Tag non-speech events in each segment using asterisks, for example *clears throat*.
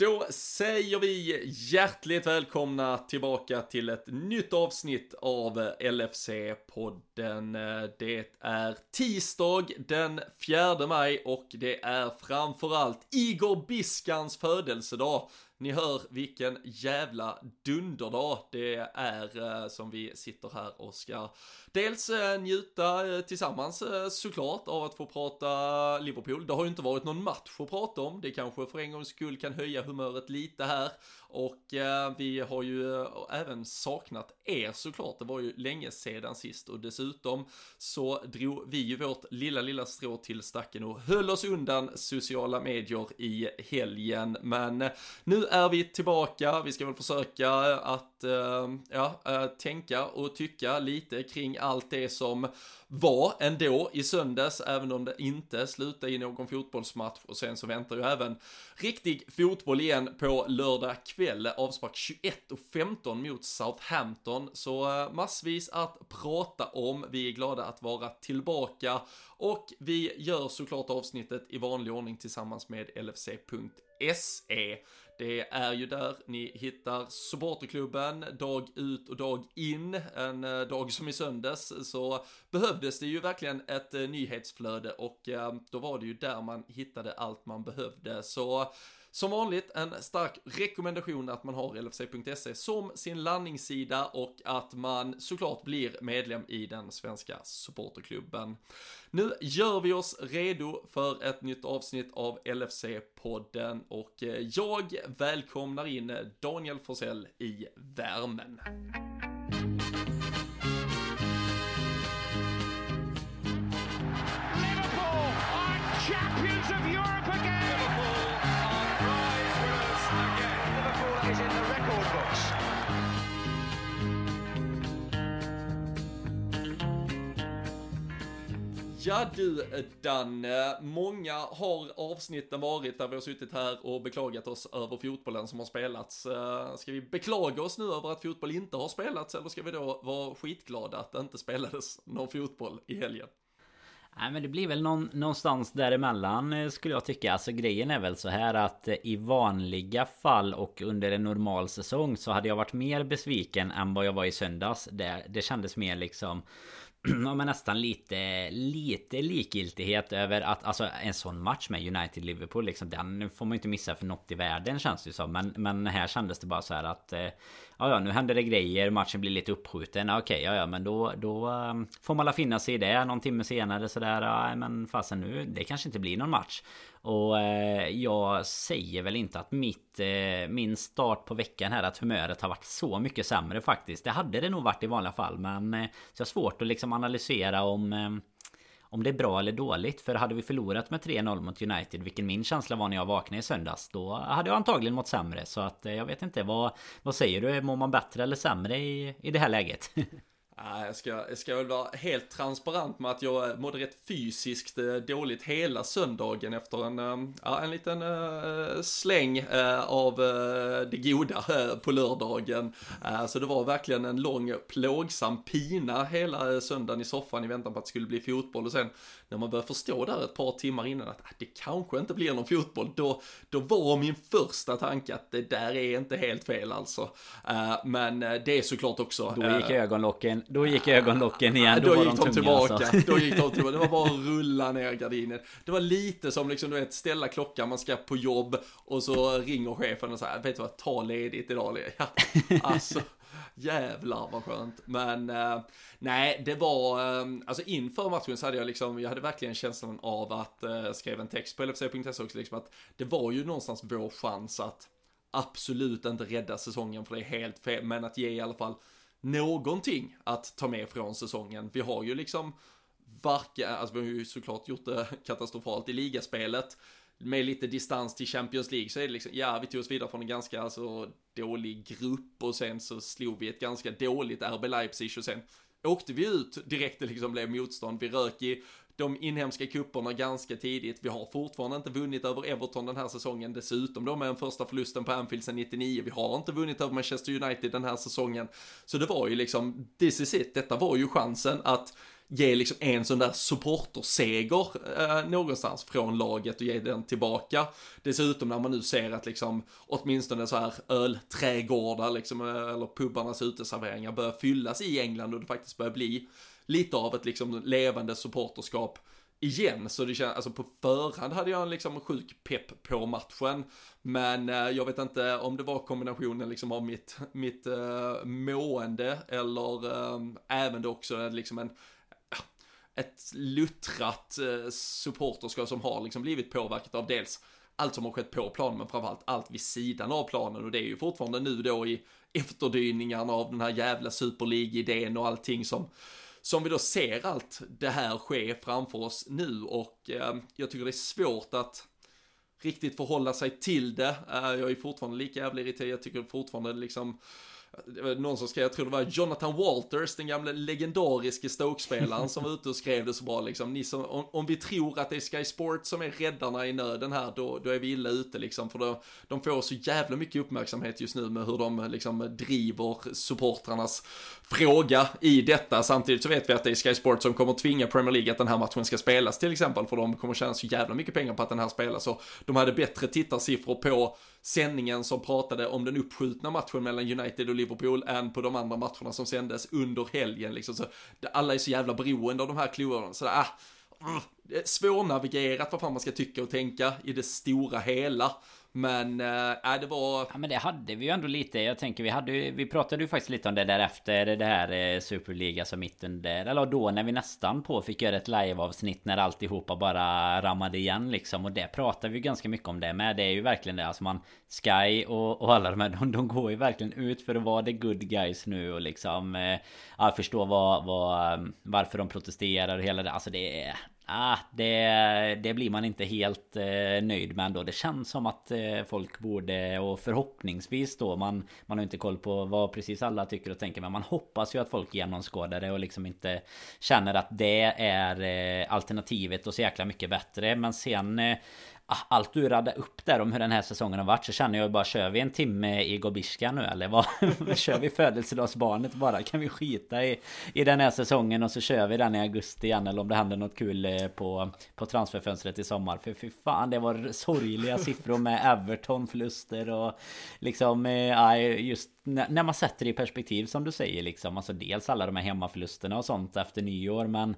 Då säger vi hjärtligt välkomna tillbaka till ett nytt avsnitt av LFC-podden. Det är tisdag den 4 maj och det är framförallt Igor Biskans födelsedag. Ni hör vilken jävla dunderdag det är eh, som vi sitter här och ska dels eh, njuta eh, tillsammans såklart av att få prata Liverpool. Det har ju inte varit någon match att prata om. Det kanske för en gångs skull kan höja humöret lite här. Och eh, vi har ju eh, även saknat er såklart. Det var ju länge sedan sist och dessutom så drog vi ju vårt lilla, lilla strå till stacken och höll oss undan sociala medier i helgen. Men eh, nu är vi tillbaka. Vi ska väl försöka eh, att eh, ja, eh, tänka och tycka lite kring allt det som var ändå i söndags, även om det inte slutade i någon fotbollsmatch och sen så väntar ju även riktig fotboll igen på lördag kväll, avspark 21.15 mot Southampton, så eh, massvis att prata om. Vi är glada att vara tillbaka och vi gör såklart avsnittet i vanlig ordning tillsammans med LFC.se. Det är ju där ni hittar supporterklubben dag ut och dag in. En eh, dag som i söndags så behövdes det ju verkligen ett eh, nyhetsflöde och då var det ju där man hittade allt man behövde. Så som vanligt en stark rekommendation att man har LFC.se som sin landningssida och att man såklart blir medlem i den svenska supporterklubben. Nu gör vi oss redo för ett nytt avsnitt av LFC-podden och eh, jag välkomnar in Daniel Forsell i värmen. Ja du Danne, många har avsnitten varit där vi har suttit här och beklagat oss över fotbollen som har spelats. Eh, ska vi beklaga oss nu över att fotboll inte har spelats eller ska vi då vara skitglada att det inte spelades någon fotboll i helgen? Nej men det blir väl någon, någonstans däremellan eh, skulle jag tycka. Alltså grejen är väl så här att eh, i vanliga fall och under en normal säsong så hade jag varit mer besviken än vad jag var i söndags. Det, det kändes mer liksom *clears throat* ja, men nästan lite, lite likgiltighet över att alltså en sån match med United-Liverpool liksom den får man ju inte missa för något i världen känns det som. Men, men här kändes det bara så här att eh, ja, ja, nu händer det grejer, matchen blir lite uppskjuten. Okej, ja, ja, men då, då ehm, får man la finna sig i det. Någon timme senare sådär, ja, men fasen nu, det kanske inte blir någon match. Och eh, jag säger väl inte att mitt, eh, min start på veckan här, att humöret har varit så mycket sämre faktiskt. Det hade det nog varit i vanliga fall, men eh, så jag har svårt att liksom analysera om eh, om det är bra eller dåligt. För hade vi förlorat med 3-0 mot United, vilken min känsla var när jag vaknade i söndags, då hade jag antagligen mått sämre. Så att eh, jag vet inte, vad, vad säger du? Mår man bättre eller sämre i, i det här läget? *laughs* Jag ska, jag ska väl vara helt transparent med att jag mådde rätt fysiskt eh, dåligt hela söndagen efter en, eh, ja, en liten uh, släng av det goda på lördagen. Så det var verkligen en lång plågsam pina hela söndagen i soffan i väntan på att det skulle bli fotboll och sen när man började förstå där ett par timmar innan att det kanske inte blir någon fotboll, då, då var min första tanke att det där är inte helt fel alltså. Men det är såklart också... Då gick ögonlocken då gick ögonlocken igen. Då, då gick de, de tillbaka. Alltså. Då gick de tillbaka. Det var bara att rulla ner gardinen. Det var lite som liksom, du vet, ställa klockan, man ska på jobb och så ringer chefen och säger, vet du vad, ta ledigt idag. *laughs* Ja, alltså. Jävlar vad skönt. Men eh, nej, det var, eh, alltså inför matchen så hade jag liksom, jag hade verkligen känslan av att, eh, skrev en text på LFC.se också, liksom att det var ju någonstans vår chans att absolut inte rädda säsongen för det är helt fel, men att ge i alla fall någonting att ta med från säsongen. Vi har ju liksom varken, alltså vi har ju såklart gjort det katastrofalt i ligaspelet. Med lite distans till Champions League så är det liksom, ja vi tog oss vidare från en ganska alltså, dålig grupp och sen så slog vi ett ganska dåligt RB Leipzig och sen åkte vi ut direkt det liksom blev motstånd. Vi rök i de inhemska kupperna ganska tidigt. Vi har fortfarande inte vunnit över Everton den här säsongen dessutom då med den första förlusten på Anfield sedan 99. Vi har inte vunnit över Manchester United den här säsongen. Så det var ju liksom, this is it, detta var ju chansen att ge liksom en sån där supporterseger eh, någonstans från laget och ge den tillbaka. Dessutom när man nu ser att liksom åtminstone så här ölträdgårdar liksom, eh, eller pubarnas uteserveringar börjar fyllas i England och det faktiskt börjar bli lite av ett liksom levande supporterskap igen. Så det känns, alltså på förhand hade jag en liksom sjuk pepp på matchen. Men eh, jag vet inte om det var kombinationen liksom av mitt, mitt uh, mående eller uh, även då också liksom en eh, ett luttrat supporterskap som har liksom blivit påverkat av dels allt som har skett på planen men framförallt allt vid sidan av planen och det är ju fortfarande nu då i efterdyningarna av den här jävla superlig-idén och allting som som vi då ser allt det här ske framför oss nu och eh, jag tycker det är svårt att riktigt förhålla sig till det. Eh, jag är fortfarande lika jävla irriterad, jag tycker fortfarande liksom någon som skrev, jag tror det var Jonathan Walters, den gamle legendariske Stoke-spelaren som var ute och skrev det så bra liksom. Ni som, om, om, vi tror att det är Sky Sport som är räddarna i nöden här, då, då är vi illa ute liksom. För då, de får så jävla mycket uppmärksamhet just nu med hur de liksom driver supportrarnas fråga i detta. Samtidigt så vet vi att det är Sky Sport som kommer tvinga Premier League att den här matchen ska spelas till exempel. För de kommer tjäna så jävla mycket pengar på att den här spelas. Så de hade bättre tittarsiffror på sändningen som pratade om den uppskjutna matchen mellan United och Liverpool än på de andra matcherna som sändes under helgen liksom. Så alla är så jävla beroende av de här klubbarna. Så ah, mm, det är svårnavigerat vad fan man ska tycka och tänka i det stora hela. Men, eh, äh, det var... Ja men det hade vi ju ändå lite. Jag tänker vi hade Vi pratade ju faktiskt lite om det där efter det här eh, Superliga som mitten där. Eller då när vi nästan på fick göra ett liveavsnitt när alltihopa bara rammade igen liksom. Och det pratade vi ganska mycket om det med. Det är ju verkligen det. Alltså man Sky och, och alla de här. De, de går ju verkligen ut för att vara the good guys nu och liksom. Eh, ja, förstå vad, vad, ehm, varför de protesterar och hela det. Alltså det är Ah, det, det blir man inte helt eh, nöjd med ändå. Det känns som att eh, folk borde och förhoppningsvis då man Man har inte koll på vad precis alla tycker och tänker men man hoppas ju att folk genomskådar det och liksom inte Känner att det är eh, alternativet och så jäkla mycket bättre men sen eh, Ah, allt du radade upp där om hur den här säsongen har varit så känner jag bara kör vi en timme i Gobiska nu eller vad? *laughs* kör vi födelsedagsbarnet bara? Kan vi skita i, i den här säsongen och så kör vi den i augusti igen eller om det händer något kul eh, på, på transferfönstret i sommar? För fy fan det var sorgliga siffror med Everton förluster och liksom eh, just när man sätter det i perspektiv som du säger liksom Alltså dels alla de här hemmaförlusterna och sånt efter nyår men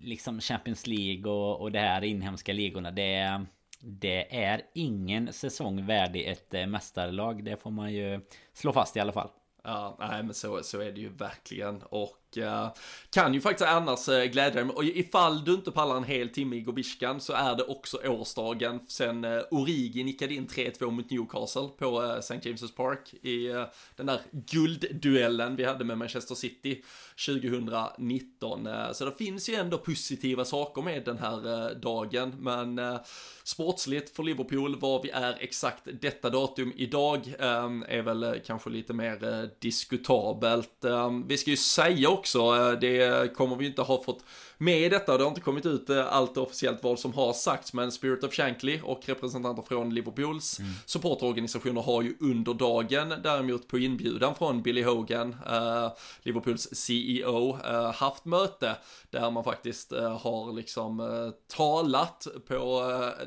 Liksom Champions League och, och det här inhemska ligorna det är det är ingen säsong värdig ett eh, mästarlag. Det får man ju slå fast i alla fall. Ja, nej men så, så är det ju verkligen. Och uh, kan ju faktiskt annars uh, glädja dig. Och ifall du inte pallar en hel timme i Gobishkan så är det också årsdagen sen uh, Origi nickade in 3-2 mot Newcastle på uh, St. James' Park i uh, den där guldduellen vi hade med Manchester City 2019. Eh, så det finns ju ändå positiva saker med den här eh, dagen, men eh, sportsligt för Liverpool, var vi är exakt detta datum idag, ehm, är väl kanske lite mer diskutabelt. Ehm, vi ska ju säga också, det kommer vi inte ha fått med i detta, det har inte kommit ut eh, allt officiellt vad som har sagts, men Spirit of Shankly och representanter från Liverpools mm. supportorganisationer har ju under dagen, däremot på inbjudan från Billy Hogan, uh, Liverpools CEO, uh, haft möte där man faktiskt uh, har liksom talat på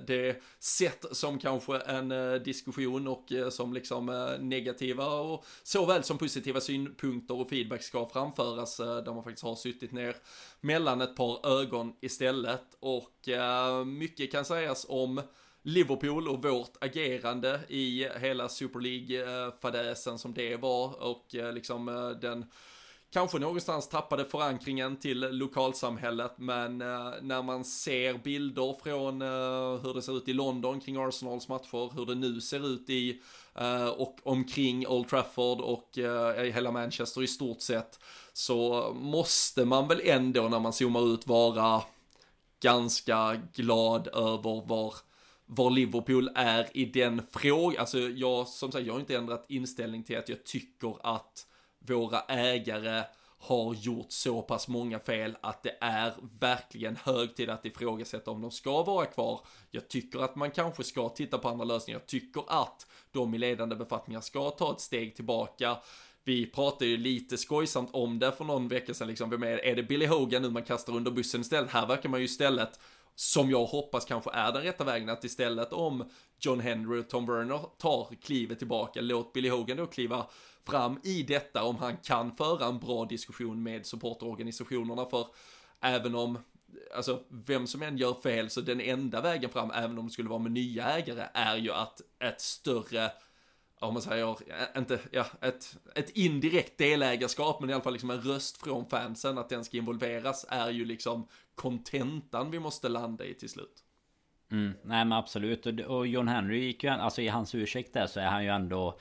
det sätt som kanske en diskussion och som liksom negativa och såväl som positiva synpunkter och feedback ska framföras, där man faktiskt har suttit ner mellan ett par ögon istället. Och eh, mycket kan sägas om Liverpool och vårt agerande i hela Super League-fadäsen eh, som det var och eh, liksom den kanske någonstans tappade förankringen till lokalsamhället men eh, när man ser bilder från eh, hur det ser ut i London kring Arsenals matcher, hur det nu ser ut i eh, och omkring Old Trafford och eh, i hela Manchester i stort sett så måste man väl ändå när man zoomar ut vara ganska glad över var var Liverpool är i den frågan. Alltså jag, som sagt, jag har inte ändrat inställning till att jag tycker att våra ägare har gjort så pass många fel att det är verkligen hög tid att ifrågasätta om de ska vara kvar. Jag tycker att man kanske ska titta på andra lösningar. Jag tycker att de i ledande befattningar ska ta ett steg tillbaka. vi pratade ju lite skojsamt om det för någon vecka sedan, liksom, vem är, är det Billy Hogan nu man kastar under bussen istället? Här verkar man ju istället som jag hoppas kanske är den rätta vägen, att istället om John Henry och Tom Werner tar klivet tillbaka, låt Billy Hogan då kliva fram i detta om han kan föra en bra diskussion med supporterorganisationerna för även om alltså vem som än gör fel så den enda vägen fram, även om det skulle vara med nya ägare, är ju att ett större om man säger, inte, ja, ett, ett indirekt delägarskap, men i alla fall liksom en röst från fansen, att den ska involveras, är ju liksom kontentan vi måste landa i till slut. Mm, nej men absolut, och, och John Henry gick ju, alltså i hans ursäkt där så är han ju ändå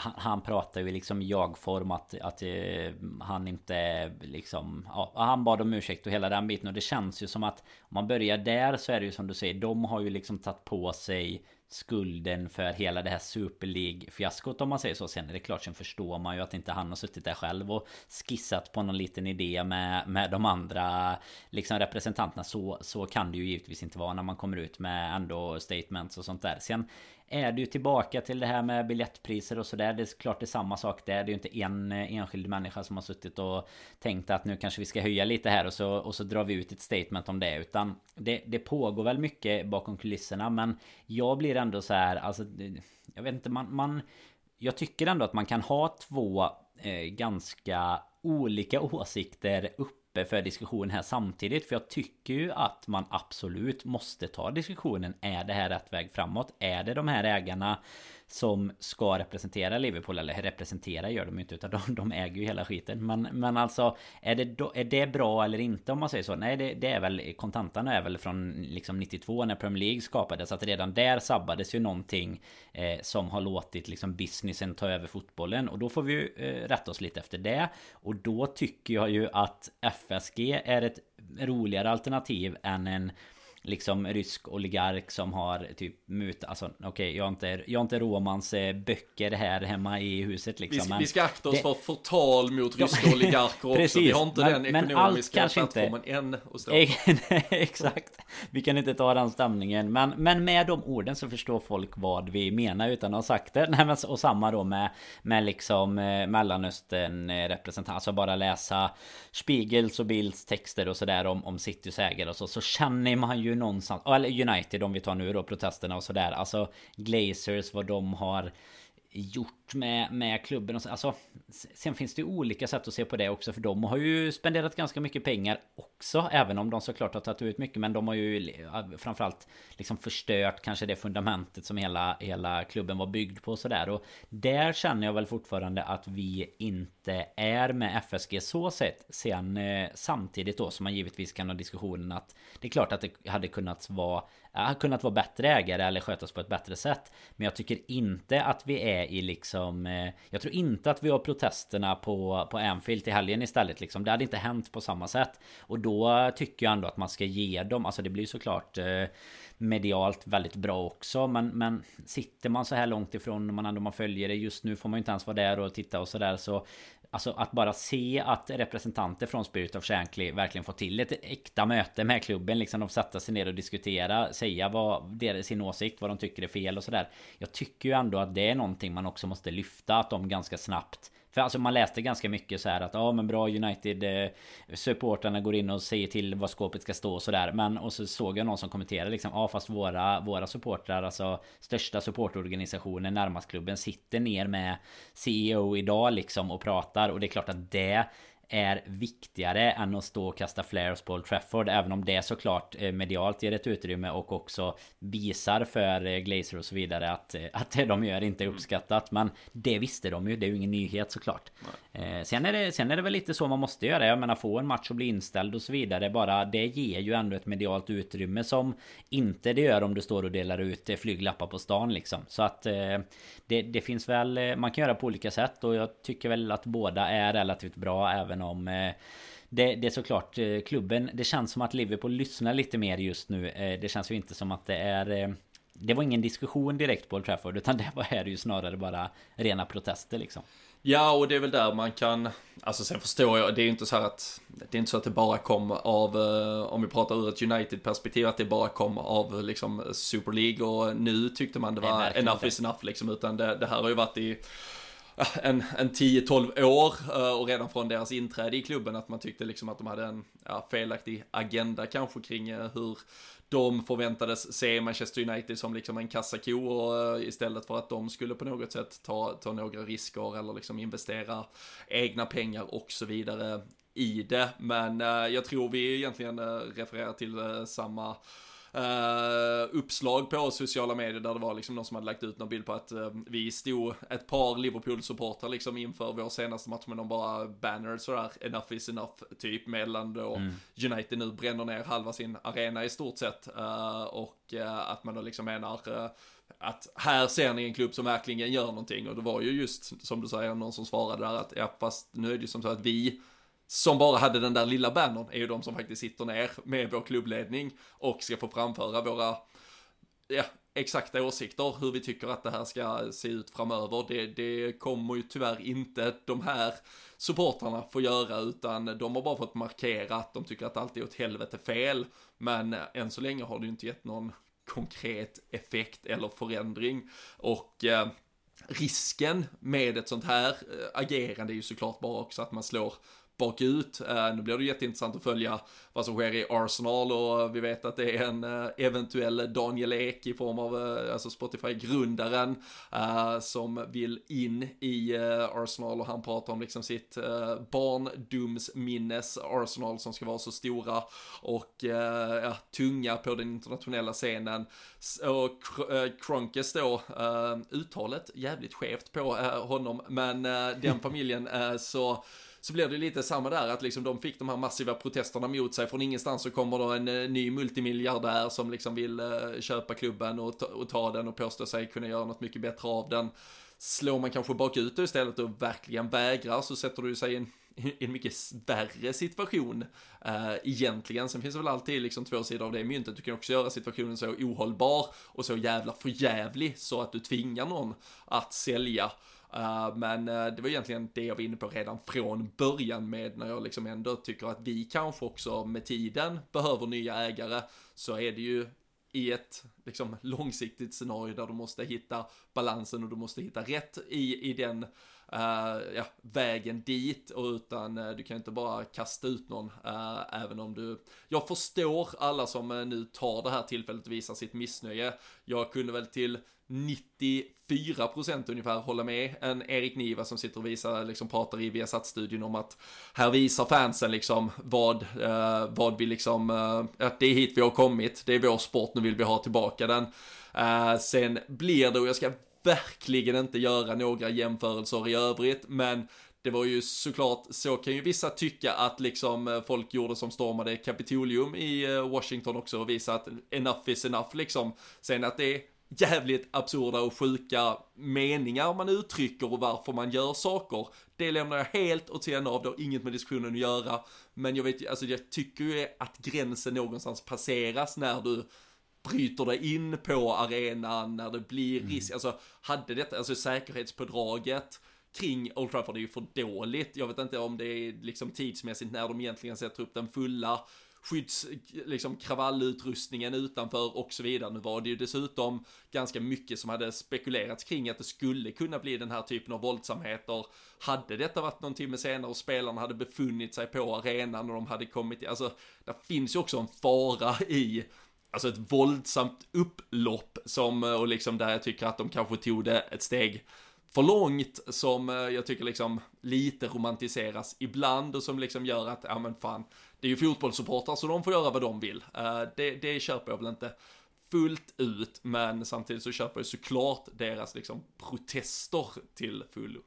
han, han pratar ju liksom i jag-form att, att eh, han inte liksom... Ja, han bad om ursäkt och hela den biten. Och det känns ju som att om man börjar där så är det ju som du säger. De har ju liksom tagit på sig skulden för hela det här Super League-fiaskot om man säger så. Sen är det klart, sen förstår man ju att inte han har suttit där själv och skissat på någon liten idé med, med de andra liksom representanterna. Så, så kan det ju givetvis inte vara när man kommer ut med ändå statements och sånt där. Sen är det ju tillbaka till det här med biljettpriser och sådär. Det är klart det är samma sak där. Det är ju inte en enskild människa som har suttit och tänkt att nu kanske vi ska höja lite här och så, och så drar vi ut ett statement om det. Utan det, det pågår väl mycket bakom kulisserna. Men jag blir ändå så här, alltså, jag vet inte, man, man jag tycker ändå att man kan ha två eh, ganska olika *laughs* åsikter uppe för diskussion här samtidigt. För jag tycker ju att man absolut måste ta diskussionen. Är det här rätt väg framåt? Är det de här ägarna som ska representera Liverpool eller representera gör de inte utan de, de äger ju hela skiten. Men, men alltså är det, då, är det bra eller inte om man säger så? Nej det, det är väl kontantan är väl från liksom 92 när Premier League skapades att redan där sabbades ju någonting eh, som har låtit liksom businessen ta över fotbollen. Och då får vi ju eh, rätta oss lite efter det. Och då tycker jag ju att FSG är ett roligare alternativ än en liksom rysk oligark som har typ mutat, alltså okej okay, jag, har inte, jag har inte Romans böcker här hemma i huset liksom. Vi vi ska akta oss det, för förtal mot ryska oligarker också. Precis, vi har inte men, den ekonomiska plattformen än att stå *laughs* Exakt. Vi kan inte ta den stämningen. Men, men med de orden så förstår folk vad vi menar utan att ha sagt det. *laughs* Nej, men, och samma då med, med liksom eh, Mellanöstern eh, representant. Alltså bara läsa Spiegels och Bilds texter och sådär om, om Citys ägare och så. Så känner man ju någonstans, eller United om vi tar nu då protesterna och sådär. Alltså Glazers vad de har gjort med, med klubben och så, alltså Sen finns det ju olika sätt att se på det också för de har ju spenderat ganska mycket pengar också Även om de såklart har tagit ut mycket men de har ju framförallt liksom förstört kanske det fundamentet som hela, hela klubben var byggd på och sådär och Där känner jag väl fortfarande att vi inte är med FSG så sett Sen eh, samtidigt då som man givetvis kan ha diskussionen att Det är klart att det hade kunnat vara kunnat vara bättre ägare eller skötas på ett bättre sätt. Men jag tycker inte att vi är i liksom... Liksom, eh, jag tror inte att vi har protesterna på, på Anfield i helgen istället liksom. Det hade inte hänt på samma sätt. Och då tycker jag ändå att man ska ge dem, alltså det blir såklart eh, medialt väldigt bra också. Men, men sitter man så här långt ifrån man ändå man följer det just nu får man ju inte ens vara där och titta och sådär så Alltså att bara se att representanter från Spirit of Shankly verkligen får till ett äkta möte med klubben liksom de sätta sig ner och diskutera Säga vad deras, sin åsikt, vad de tycker är fel och sådär. Jag tycker ju ändå att det är någonting man också måste lyfta att de ganska snabbt för alltså man läste ganska mycket så här att ja men bra United eh, går in och säger till vad skåpet ska stå och sådär Men och så såg jag någon som kommenterade liksom Ja fast våra, våra supportrar Alltså största supportorganisationen närmast klubben sitter ner med CEO idag liksom och pratar. Och det är klart att det är viktigare än att stå och kasta flares på Old Trafford Även om det såklart eh, medialt ger ett utrymme och också visar för eh, Glazer och så vidare att, eh, att det de gör inte är uppskattat. Men det visste de ju, det är ju ingen nyhet såklart. Nej. sen, är det, sen är det väl lite så man måste göra. Jag menar få en match att bli inställd och så vidare Bara det ger ju ändå ett medialt utrymme som inte det gör om du står och delar ut flyglappar på stan liksom. Så att det, det finns väl Man kan göra på olika sätt och jag tycker väl att båda är relativt bra även om eh, det, det är såklart eh, klubben Det känns som att Liverpool lyssnar lite mer just nu. Eh, Det känns ju inte som att det är Det var ingen diskussion direkt på Old Trafford Utan det var här ju snarare bara Rena protester liksom. Ja, och det är väl där man kan, alltså sen förstår jag, det är ju inte så här att, det är inte så att det bara kom av, om vi pratar ur ett United-perspektiv, att det bara kom av liksom Super League och nu tyckte man det var enough is enough liksom, utan det, det här har ju varit i *laughs* en, en 10-12 år eh, och redan från deras inträde i klubben att man tyckte liksom att de hade en ja, felaktig agenda kanske kring eh, hur de förväntades se Manchester United som liksom en kassako och eh, istället för att de skulle på något sätt ta, ta några risker eller liksom investera egna pengar och så vidare i det. Men jag tror vi egentligen refererar till samma uh, uppslag på sociala medier där det var liksom någon som hade lagt ut någon bild på att uh, vi stod ett par Liverpool-supportrar liksom inför vår senaste match med de bara banners sådär, enough is enough typ medan då mm. United nu bränner ner halva sin arena i stort sett uh, och att man då liksom menar att här ser ni en klubb som verkligen gör någonting och det var ju just som du säger någon som svarade där att ja fast nu är det ju som så att vi som bara hade den där lilla bannern är ju de som faktiskt sitter ner med vår klubbledning och ska få framföra våra ja, exakta åsikter hur vi tycker att det här ska se ut framöver. Det, det kommer ju tyvärr inte de här supportrarna få göra utan de har bara fått markera att de tycker att allt är åt helvete fel. Men än så länge har det ju inte gett någon konkret effekt eller förändring och eh, risken med ett sånt här eh, agerande är ju såklart bara också att man slår bakut. Eh, nu blir det jätteintressant att följa vad som sker i Arsenal och eh, vi vet att det är en eh, eventuell Daniel Ek i form av alltså Spotify-grundaren som vill in i Arsenal och han pratar om liksom sitt barndomsminnes Arsenal som ska vara så stora och ja, tunga på den internationella scenen. Och Kronkes då, uttalet jävligt skevt på honom, men den familjen så så blir det lite samma där, att liksom de fick de här massiva protesterna mot sig. Från ingenstans så kommer då en eh, ny multimiljardär som liksom vill eh, köpa klubben och, och ta den och påstå sig kunna göra något mycket bättre av den. Slår man kanske bakut istället och verkligen vägrar så sätter du sig i en, en mycket värre situation uh, egentligen. Sen finns det väl alltid liksom två sidor av det myntet. Du kan också göra situationen så ohållbar och så jävla förjävlig så att du tvingar någon att sälja. Uh, men uh, det var egentligen det jag var inne på redan från början med när jag liksom ändå tycker att vi kanske också med tiden behöver nya ägare så är det ju i ett liksom långsiktigt scenario där du måste hitta balansen och du måste hitta rätt i, i den uh, ja, vägen dit. Och utan uh, du kan inte bara kasta ut någon uh, även om du jag förstår alla som nu tar det här tillfället och visar sitt missnöje. Jag kunde väl till 94% ungefär hålla med en Erik Niva som sitter och visar, liksom pratar i Viasat-studion om att här visar fansen liksom vad, eh, vad vi liksom, eh, att det är hit vi har kommit, det är vår sport, nu vill vi ha tillbaka den. Eh, sen blir det, och jag ska verkligen inte göra några jämförelser i övrigt, men det var ju såklart, så kan ju vissa tycka att liksom eh, folk gjorde som stormade Kapitolium i eh, Washington också och visa att enough is enough liksom. Sen att det jävligt absurda och sjuka meningar man uttrycker och varför man gör saker. Det lämnar jag helt åt sidan av, det har inget med diskussionen att göra. Men jag vet alltså jag tycker ju att gränsen någonstans passeras när du bryter dig in på arenan, när det blir mm. risk. Mm. Alltså, hade detta, alltså säkerhetspådraget kring Old Trafford är ju för dåligt. Jag vet inte om det är liksom tidsmässigt när de egentligen sätter upp den fulla skydds, liksom kravallutrustningen utanför och så vidare. Nu var det ju dessutom ganska mycket som hade spekulerats kring att det skulle kunna bli den här typen av våldsamheter. Hade detta varit någon timme senare och spelarna hade befunnit sig på arenan och de hade kommit, alltså, det finns ju också en fara i Alltså ett våldsamt upplopp som, och liksom där jag tycker att de kanske tog det ett steg för långt som eh, jag tycker liksom lite romantiseras ibland och som liksom gör att, ja men fan, det är ju fotbollssupportrar så de får göra vad de vill. Uh, det, det köper jag väl inte fullt ut, men samtidigt så köper jag såklart deras liksom protester till fullo.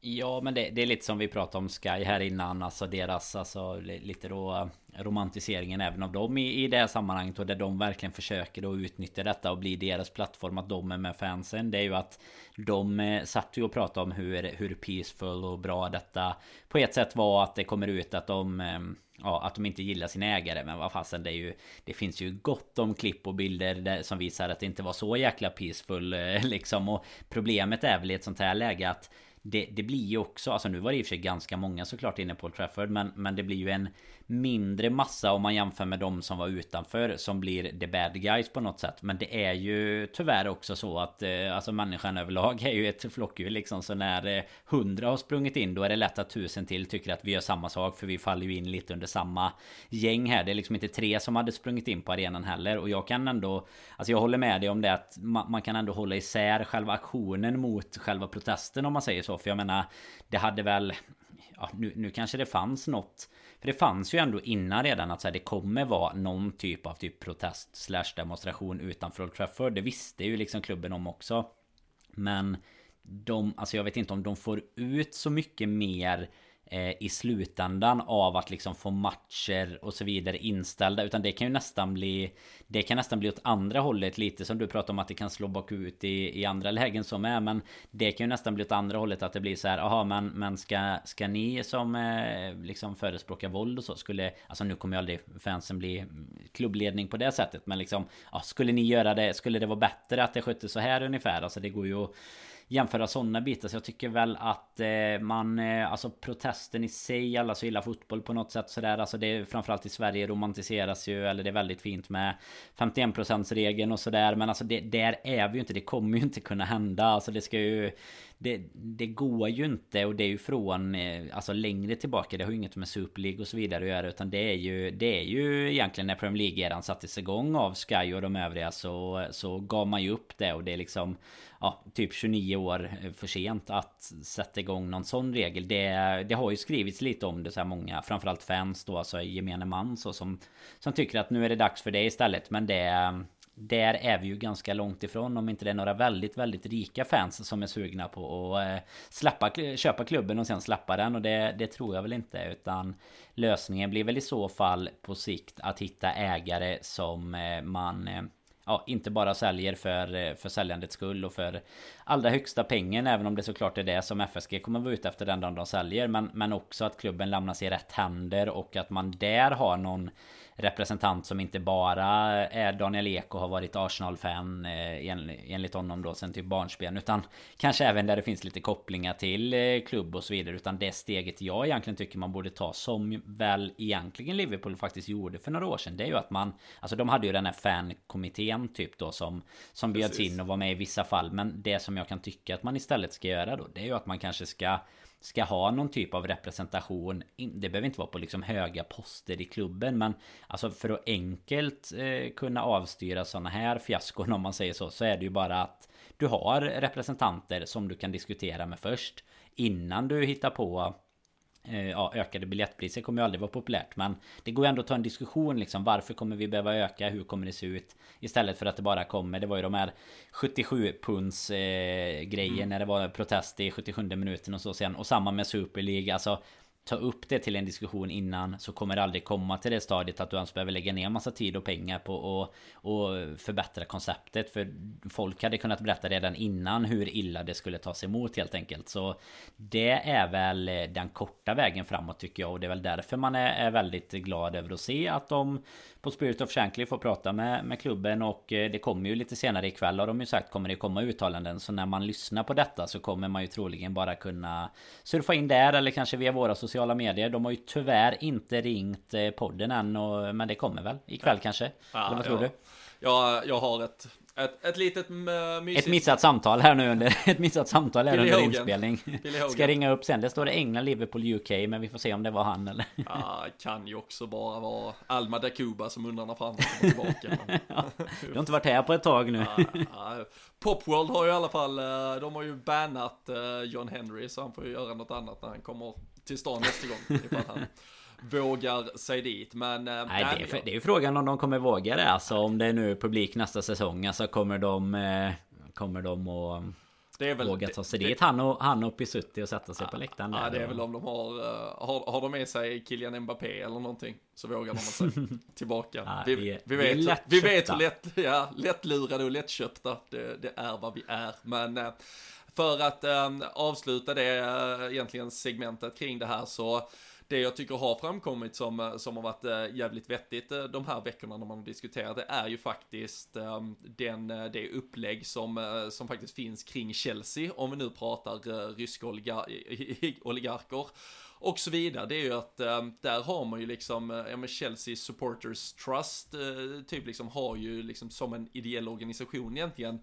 Ja, men det, det, är lite som vi pratade om Sky här innan, alltså deras, alltså lite då romantiseringen även av dem i, i det här sammanhanget och där de verkligen försöker då utnyttja detta och bli deras plattform att de är med fansen. Det är ju att de eh, satt ju och pratade om hur, hur peaceful och bra detta på ett sätt var att det kommer ut att de eh, Ja, att de inte gillar sin ägare Men vad fasen det är ju Det finns ju gott om klipp och bilder där, som visar att det inte var så jäkla peaceful eh, *laughs* liksom. Och problemet är väl i ett sånt här läge att det, det blir ju också, alltså nu var det i och för sig ganska många såklart inne på Old Trafford men, men det blir ju en mindre massa om man jämför med de som var utanför som blir the bad guys på något sätt. Men det är ju tyvärr också så att eh, alltså människan överlag är ju ett flockdjur liksom. Så när eh, hundra har sprungit in då är det lätt att tusen till tycker att vi gör samma sak. För vi faller ju in lite under samma gäng här. Det är liksom inte tre som hade sprungit in på arenan heller. Och jag kan ändå, alltså jag håller med dig om det att man, man kan ändå hålla isär själva aktionen mot själva protesten om man säger så. För jag menar, det hade väl ja, nu, nu kanske det fanns något för det fanns ju ändå innan redan att så här, det kommer vara någon typ av typ protest slash demonstration utanför Old Trafford. Det visste ju liksom klubben om också. Men de, alltså jag vet inte om de får ut så mycket mer Eh, i slutändan av att liksom få matcher och så vidare inställda. Utan det kan ju nästan bli Det kan nästan bli åt andra hållet. Lite som du pratar om att det kan slå bakut i, i andra lägen som är. Men Det kan ju nästan bli åt andra hållet att det blir så här Jaha men, men ska, ska ni som eh, liksom förespråkar våld och så skulle Alltså nu kommer ju aldrig fansen bli klubbledning på det sättet men liksom ja, Skulle ni göra det? Skulle det vara bättre att det skötte så här ungefär? Alltså det går ju att jämföra sådana bitar. Så jag tycker väl att eh, man... Eh, alltså protesten i sig, alla så gillar fotboll på något sätt sådär. Alltså det är framförallt i Sverige romantiseras ju, eller det är väldigt fint med 51% regeln och sådär. Men alltså det, där är vi ju inte, det kommer ju inte kunna hända. Alltså det ska ju det, det går ju inte och det är ju från eh, alltså längre tillbaka. Det har ju inget med Super League och så vidare att göra utan det är ju Det är ju egentligen när Premier League-eran sattes igång av Sky och de övriga så Så gav man ju upp det och det är liksom Ja typ 29 år eh, för sent att sätta igång någon sån regel. Det, det har ju skrivits lite om det så här många Framförallt fans då alltså gemene man så som Som tycker att nu är det dags för det istället men det där är vi ju ganska långt ifrån om inte det är några väldigt, väldigt rika fans som är sugna på att eh, släppa, köpa klubben och sen släppa den och det, det tror jag väl inte utan lösningen blir väl i så fall på sikt att hitta ägare som eh, man eh, ja, inte bara säljer för, för säljandets skull och för allra högsta pengen även om det såklart är det som FSG kommer vara ute efter den dagen de säljer men, men också att klubben lämnas i rätt händer och att man där har någon representant som inte bara är Daniel Ek och har varit Arsenal-fan eh, enligt honom då sen typ barnsben utan kanske även där det finns lite kopplingar till eh, klubb och så vidare utan det steget jag egentligen tycker man borde ta som väl egentligen Liverpool faktiskt gjorde för några år sedan det är ju att man alltså de hade ju den här fankommittén typ då som som bjöds in och var med i vissa fall men det som jag kan tycka att man istället ska göra då det är ju att man kanske ska ska ha någon typ av representation. Det behöver inte vara på liksom höga poster i klubben men alltså för att enkelt eh, kunna avstyra sådana här fiaskon om man säger så så är det ju bara att du har representanter som du kan diskutera med först innan du hittar på ja, ökade biljettpriser kommer ju aldrig vara populärt Men det går ju ändå att ta en diskussion liksom Varför kommer vi behöva öka? Hur kommer det se ut? Istället för att det bara kommer Det var ju de här 77 punds eh, grejen mm. När det var protest i 77 minuten och så sen Och samma med Super League Alltså ta upp det till en diskussion innan så kommer det aldrig komma till det stadiet att du ens behöver lägga ner massa tid och pengar på att och förbättra konceptet. För folk hade kunnat berätta redan innan hur illa det skulle tas emot helt enkelt. Så det är väl eh, den korta vägen framåt tycker jag och det är väl därför man är, är väldigt glad över att se att de på Spirit of Shankly får prata med, med klubben och eh, det kommer ju lite senare ikväll har de ju sagt kommer det komma uttalanden så när man lyssnar på detta så kommer man ju troligen bara kunna surfa in där eller kanske via våra sociala medier. De har ju tyvärr inte ringt eh, podden än och, men det kommer väl ikväll ja. kanske? Ja, eller vad tror ja. du? Ja, jag har ett ett, ett litet mysigt... Ett missat samtal här nu under... *laughs* Ett missat samtal här under inspelning. *laughs* Ska ringa upp sen. Det står det England, Liverpool, UK. Men vi får se om det var han eller... Ja, kan ju också bara vara Alma da Cuba som undrar när fan kommer tillbaka. *laughs* ja, du har inte varit här på ett tag nu. Popworld har ju i alla fall... Eh, de har ju bannat eh, John Henry. Så han får ju göra något annat när han kommer till stan nästa gång. Ifall han vågar sig dit. Men... Eh, nej, det, är, det är ju frågan om de kommer våga det. Alltså om det är nu publik nästa säsong. Alltså kommer de... Eh, kommer de att... Det är väl, Våga ta sig det, dit. Han och, han och Pisutti och sätta sig ja, på läktaren Ja, det är väl om de har, eh, har, har de med sig Kylian Mbappé eller någonting. Så vågar de sig *laughs* tillbaka. Ja, vi, vi, vi, vet, vi vet hur lätt, ja, lättlurade och lättköpta det, det är vad vi är. Men för att äh, avsluta det äh, egentligen segmentet kring det här så det jag tycker har framkommit som, eh, som har varit jävligt vettigt de här veckorna när man har diskuterat det är ju faktiskt den, det upplägg som, som faktiskt finns kring Chelsea, om vi nu pratar ryska oligarker och så vidare. Det är ju att där har man ju liksom, ja men Chelsea Supporters Trust, typ liksom har ju liksom som en ideell organisation egentligen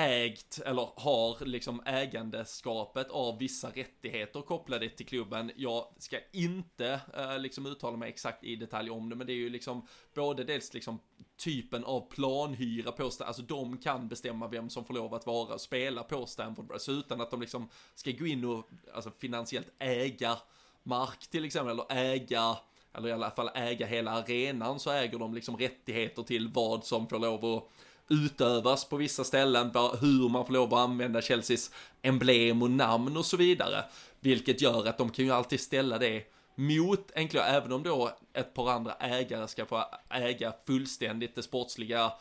ägt eller har liksom ägandeskapet av vissa rättigheter kopplade till klubben. Jag ska inte eh, liksom uttala mig exakt i detalj om det, men det är ju liksom både dels liksom typen av planhyra på Stanford, alltså de kan bestämma vem som får lov att vara och spela på Stanford Bridge utan att de liksom ska gå in och alltså finansiellt äga mark till exempel eller äga eller i alla fall äga hela arenan så äger de liksom rättigheter till vad som får lov att utövas på vissa ställen, hur man får lov att använda Chelseas emblem och namn och så vidare. Vilket gör att de kan ju alltid ställa det mot enklare, även om då ett par andra ägare ska få äga fullständigt det sportsliga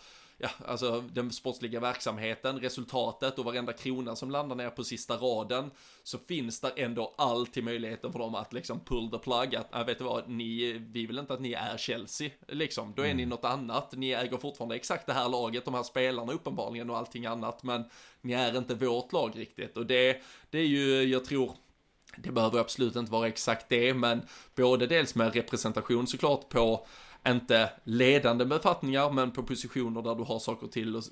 ja, alltså den sportsliga verksamheten, resultatet och varenda krona som landar ner på sista raden så finns det ändå alltid möjligheten för dem att liksom pull the plug att, äh, vet du vad, ni, vi vill inte att ni är Chelsea, liksom, då är mm. ni något annat, ni äger fortfarande exakt det här laget, de här spelarna uppenbarligen och allting annat, men ni är inte vårt lag riktigt. Och det, det är ju, jag tror, det behöver absolut inte vara exakt det, men både dels med representation såklart på inte ledande befattningar, men på positioner där du har saker till och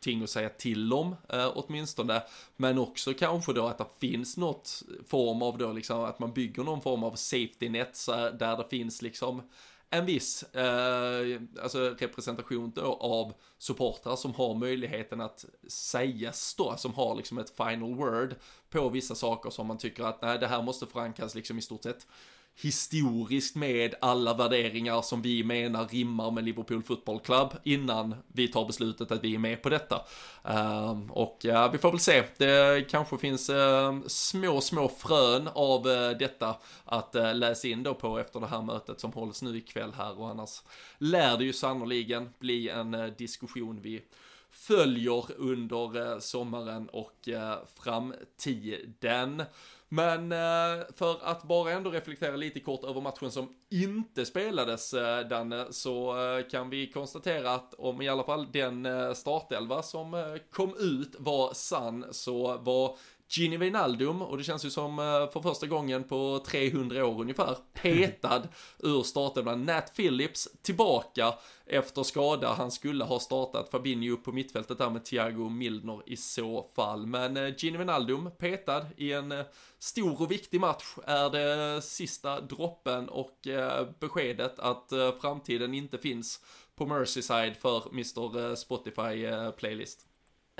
ting att säga till om, eh, åtminstone. Men också kanske då att det finns något form av då liksom att man bygger någon form av safety net där det finns liksom en viss eh, alltså representation då av supportrar som har möjligheten att sägas då, som har liksom ett final word på vissa saker som man tycker att nej, det här måste förankras liksom i stort sett historiskt med alla värderingar som vi menar rimmar med Liverpool Football Club innan vi tar beslutet att vi är med på detta. Uh, och vi får väl se, det kanske finns uh, små, små frön av eh, detta att eh, läsa in då på efter det här mötet som hålls nu ikväll här och annars lär det ju sannoliken bli en eh, diskussion vi följer under eh, sommaren och eh, framtiden. Men eh, för att bara ändå reflektera lite kort över matchen som inte spelades, Danne, så kan vi konstatera att om i alla fall den startelva som kom ut var sann så var Gini Wijnaldum, och det känns ju som för första gången på 300 år ungefär, petad *laughs* ur startelvan. Nat Phillips tillbaka efter skada. Han skulle ha startat Fabinho på mittfältet där med Thiago Milner i så fall. Men eh, Gini Wijnaldum petad i en eh, stor och viktig match är det sista droppen och eh, beskedet att framtiden inte finns på Merseyside för Mr Spotify playlist.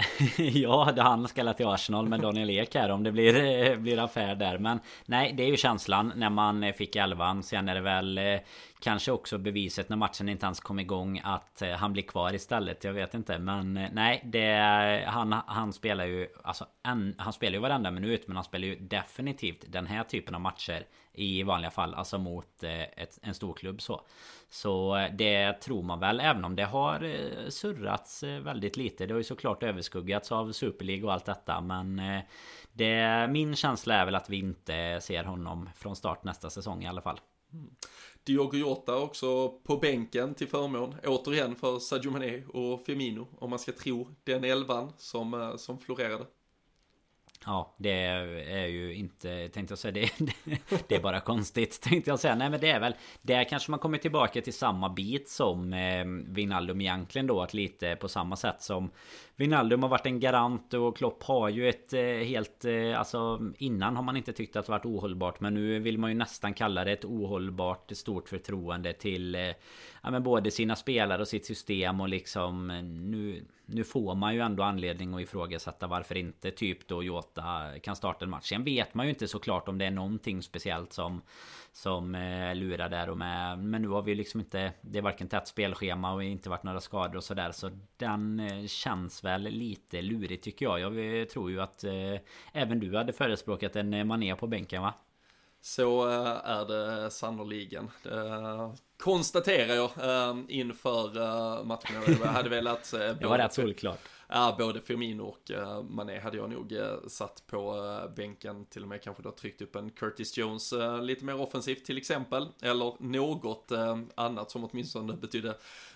*laughs* ja, det han ska till Arsenal med Daniel Ek här om det blir, eh, blir affär där. Men nej, det är ju känslan när man eh, fick elvan. Sen är det väl eh, Kanske också beviset när matchen inte ens kom igång att han blir kvar istället. Jag vet inte. Men nej, det, han, han spelar ju alltså, en, Han spelar ju varenda minut. Men han spelar ju definitivt den här typen av matcher i vanliga fall. Alltså mot eh, ett, en stor klubb så. Så eh, det tror man väl. Även om det har eh, surrats väldigt lite. Det har ju såklart överskuggats av Super League och allt detta. Men det, min känsla är väl att vi inte ser honom från start nästa säsong i alla fall. Mm. Diogo Jota också på bänken till förmån, återigen för Sadio Mané och Firmino, om man ska tro den elvan som, som florerade. Ja, det är ju inte, tänkte jag säga, det, *laughs* det, är bara konstigt tänkte jag säga. Nej men det är väl, där kanske man kommer tillbaka till samma bit som eh, Wijnaldum egentligen då. Att lite på samma sätt som Wijnaldum har varit en garant och Klopp har ju ett eh, helt... Eh, alltså innan har man inte tyckt att det varit ohållbart. Men nu vill man ju nästan kalla det ett ohållbart stort förtroende till... Eh, ja, men både sina spelare och sitt system och liksom nu, nu får man ju ändå anledning att ifrågasätta varför inte typ då Jota kan starta en match. Sen vet man ju inte såklart om det är någonting speciellt som som eh, lurar där och med. Men nu har vi liksom inte Det är varken tätt spelschema och inte varit några skador och sådär Så den eh, känns väl lite lurig tycker jag Jag tror ju att eh, Även du hade förespråkat en Mané på bänken va? Så är det sannoliken. Det konstaterar jag inför matchen. Jag hade velat... *laughs* det var rätt solklart ja, både Firmino och uh, Mané hade jag nog uh, satt på uh, bänken, till och med kanske då tryckt upp en Curtis Jones lite mer offensivt till exempel, eller något annat som åtminstone betydde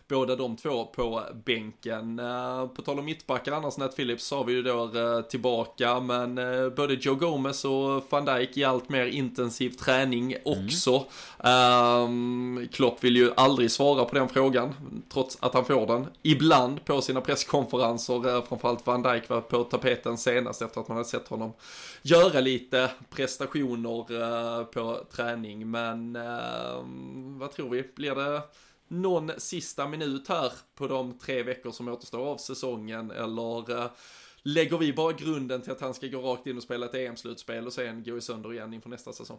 båda de två på bänken. Eh, på tal om mittbackar annars, Nat Phillips har vi ju då eh, tillbaka, men eh, både Joe Gomez och van Dijk i allt mer intensiv träning också. Mm. Klopp vill ju aldrig svara på den frågan, trots att han får den. Ibland på sina presskonferenser, framförallt van Dijk var på tapeten senast efter att man hade sett honom göra lite prestationer på träning. Men ehm, vad tror vi, blir det någon sista minut här på de tre veckor som återstår av säsongen eller eh, lägger vi bara grunden till att han ska gå rakt in och spela ett EM-slutspel och sen gå i sönder igen inför nästa säsong?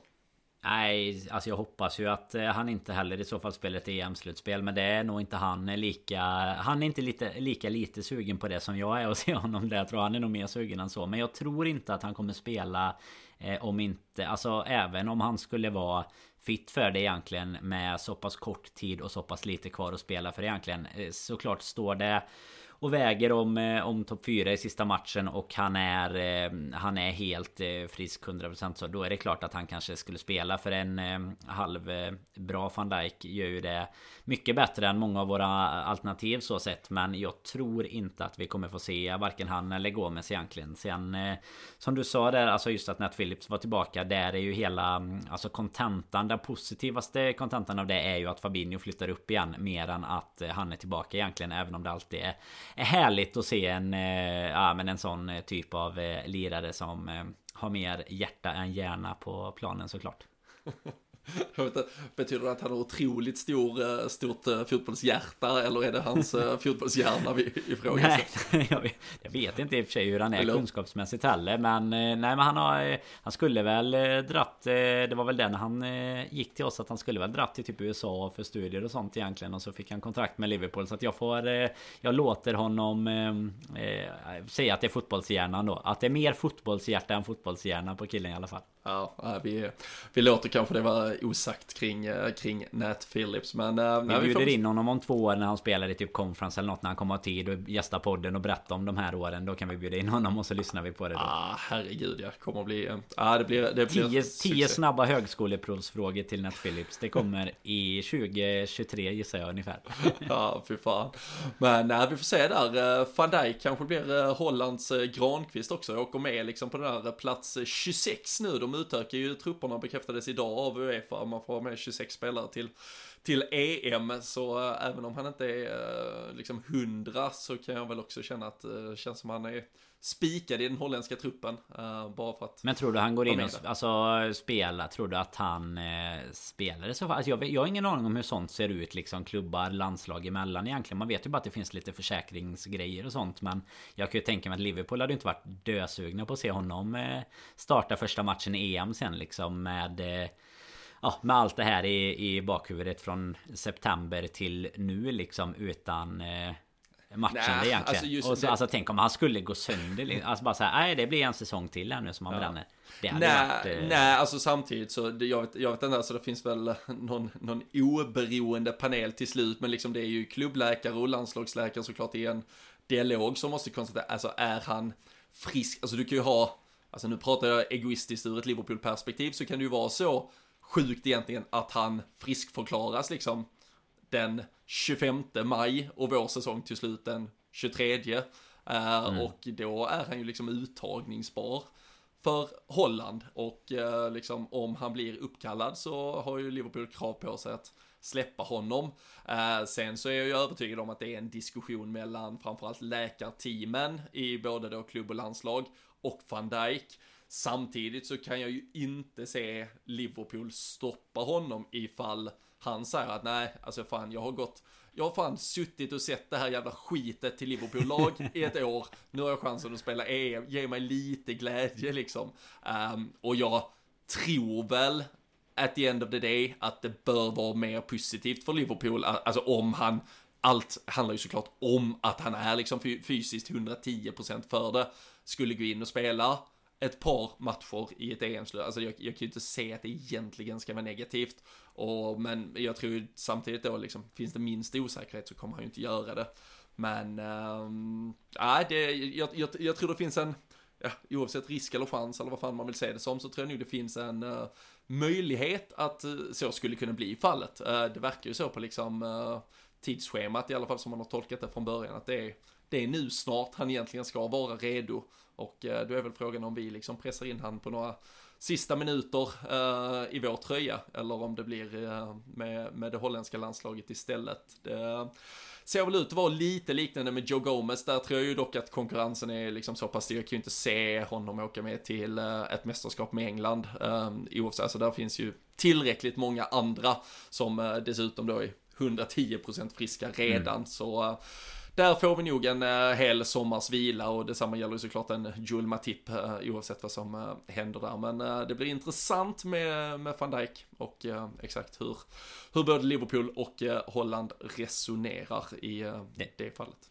Nej, alltså jag hoppas ju att eh, han inte heller i så fall spelar ett EM-slutspel Men det är nog inte han lika Han är inte lite, lika lite sugen på det som jag är att se honom där Jag tror han är nog mer sugen än så Men jag tror inte att han kommer spela eh, Om inte, alltså även om han skulle vara fit för det egentligen med så pass kort tid och så pass lite kvar att spela för egentligen. Eh, såklart står det och väger om, eh, om topp 4 i sista matchen och han är eh, Han är helt eh, frisk 100% så då är det klart att han kanske skulle spela för en halv bra van Dijk. Gör ju det mycket bättre än många av våra alternativ så sett. Men jag tror inte att vi kommer få se varken han eller Gomes egentligen. Sen Som du sa där alltså just att Nat Phillips var tillbaka Där är ju hela mm, Alltså kontentan. Den positivaste kontentan av det är ju att Fabinho flyttar upp igen Mer än att han är tillbaka egentligen Även om det alltid är härligt att se en eh, Ja men en sån eh, typ av eh, lirare som har mer hjärta än hjärna på planen såklart. *laughs* betyder det att han har otroligt stor, eh, stort eh, fotbollshjärta eller är det hans eh, *laughs* fotbollshjärna vi ifrågasätter? Nej, *laughs* jag vet, jag vet inte i och för sig hur han är eller? kunskapsmässigt heller. Men nej, men han har Han skulle väl dratt Det var väl det när han gick till oss att han skulle väl dratt till typ USA för studier och sånt egentligen. Och så fick han kontrakt med Liverpool. Så att jag får Jag låter honom eh, säga att det är fotbollshjärnan då. Att det är mer fotbollshjärta än fotbollshjärna på killen i alla fall. Ja, vi, vi låter kanske det vara osagt kring, eh, kring Nat Phillips. Men, eh, vi bjuder får... in honom om två år när han spelar i typ conference eller något när han kommer ha tid och gästa podden och berätta om de här åren. Då kan vi bjuda in honom och så lyssnar vi på det. Då. Ah, herregud, ja. Kommer att bli... Ah, det blir, det blir tio, tio snabba högskoleprovsfrågor till Nat Phillips. Det kommer i 2023 gissar jag ungefär. *laughs* ja, fy fan. Men nej, vi får se där. Eh, Van Dijk kanske blir Hollands Granqvist också. Jag åker med liksom på den där plats 26 nu. De utökar ju trupperna bekräftades idag av Uefa. Man får ha med 26 spelare till, till EM. Så äh, även om han inte är äh, liksom hundra så kan jag väl också känna att det äh, känns som han är spikad i den holländska truppen. Bara för att Men tror du han går in och alltså, spelar? Tror du att han eh, spelar i så fall? Alltså, jag, jag har ingen aning om hur sånt ser ut liksom klubbar, landslag emellan egentligen. Man vet ju bara att det finns lite försäkringsgrejer och sånt. Men jag kan ju tänka mig att Liverpool hade inte varit dösugna på att se honom eh, starta första matchen i EM sen liksom med eh, Ja, med allt det här i, i bakhuvudet från september till nu liksom utan eh, matchen nej, egentligen. Alltså, och så, det... alltså tänk om han skulle gå sönder. Alltså bara säga nej det blir en säsong till här nu som han ja. bränner. Det nej, varit, eh... nej, alltså samtidigt så, jag vet, jag vet inte, alltså det finns väl någon, någon oberoende panel till slut, men liksom det är ju klubbläkare och landslagsläkare såklart i en dialog som måste konstatera, alltså är han frisk? Alltså du kan ju ha, alltså nu pratar jag egoistiskt ur ett Liverpool-perspektiv, så kan det ju vara så sjukt egentligen att han friskförklaras liksom den 25 maj och vår säsong till slut den 23. Uh, mm. Och då är han ju liksom uttagningsbar för Holland och uh, liksom om han blir uppkallad så har ju Liverpool krav på sig att släppa honom. Uh, sen så är jag ju övertygad om att det är en diskussion mellan framförallt läkarteamen i både då klubb och landslag och van Dijk. Samtidigt så kan jag ju inte se Liverpool stoppa honom ifall han säger att nej, alltså fan, jag har gått, jag har fan suttit och sett det här jävla skitet till Liverpool-lag i ett år. Nu har jag chansen att spela EM, ge mig lite glädje liksom. Um, och jag tror väl at the end of the day att det bör vara mer positivt för Liverpool, alltså om han allt handlar ju såklart om att han är liksom fysiskt 110% för det. Skulle gå in och spela ett par matcher i ett EM-slut. Alltså jag, jag kan ju inte se att det egentligen ska vara negativt. Och, men jag tror ju samtidigt då liksom, finns det minst osäkerhet så kommer han ju inte göra det. Men, ehm, nej, äh, det, jag, jag, jag tror det finns en, ja, oavsett risk eller chans eller vad fan man vill se det som, så tror jag nog det finns en uh, möjlighet att uh, så skulle kunna bli fallet. Uh, det verkar ju så på liksom uh, tidsschemat i alla fall som man har tolkat det från början, att det är, det är nu snart han egentligen ska vara redo. Och då är väl frågan om vi liksom pressar in han på några sista minuter uh, i vår tröja eller om det blir uh, med, med det holländska landslaget istället. Det ser väl ut att vara lite liknande med Joe Gomez. Där tror jag ju dock att konkurrensen är liksom så pass stor. Jag kan ju inte se honom åka med till uh, ett mästerskap med England. Oavsett, alltså där finns ju tillräckligt många andra som dessutom då är 110% friska redan. Mm. Så där får vi nog en uh, hel sommars vila och detsamma gäller ju såklart en Joel Matip uh, oavsett vad som uh, händer där. Men det blir intressant med, med van Dijk och exakt hur, hur både Liverpool och Holland resonerar i det fallet.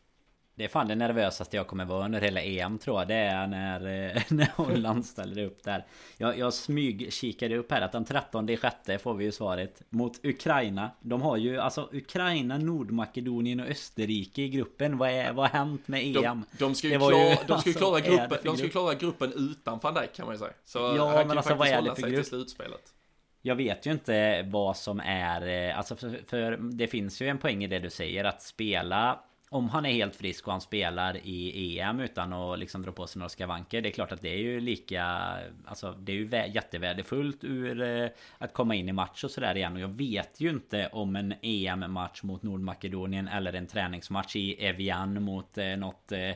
Det är fan det nervösaste jag kommer vara under hela EM tror jag. Det är när, *laughs* när Holland ställer upp där. Jag, jag smyg kikade upp här att den 13 sjätte får vi ju svaret. Mot Ukraina. De har ju alltså Ukraina, Nordmakedonien och Österrike i gruppen. Vad, är, vad har hänt med EM? De, de ska ju klara, ju, de ska *laughs* klara, alltså, gruppen, de ska klara gruppen utan van Dijk kan man ju säga. Så ja men alltså vad är det för grupp? Slutspelet. Jag vet ju inte vad som är Alltså för, för det finns ju en poäng i det du säger att spela om han är helt frisk och han spelar i EM utan att liksom dra på sig några skavanker. Det är klart att det är ju lika... Alltså det är ju jättevärdefullt ur eh, att komma in i match och sådär igen. Och jag vet ju inte om en EM-match mot Nordmakedonien eller en träningsmatch i Evian mot eh, något eh,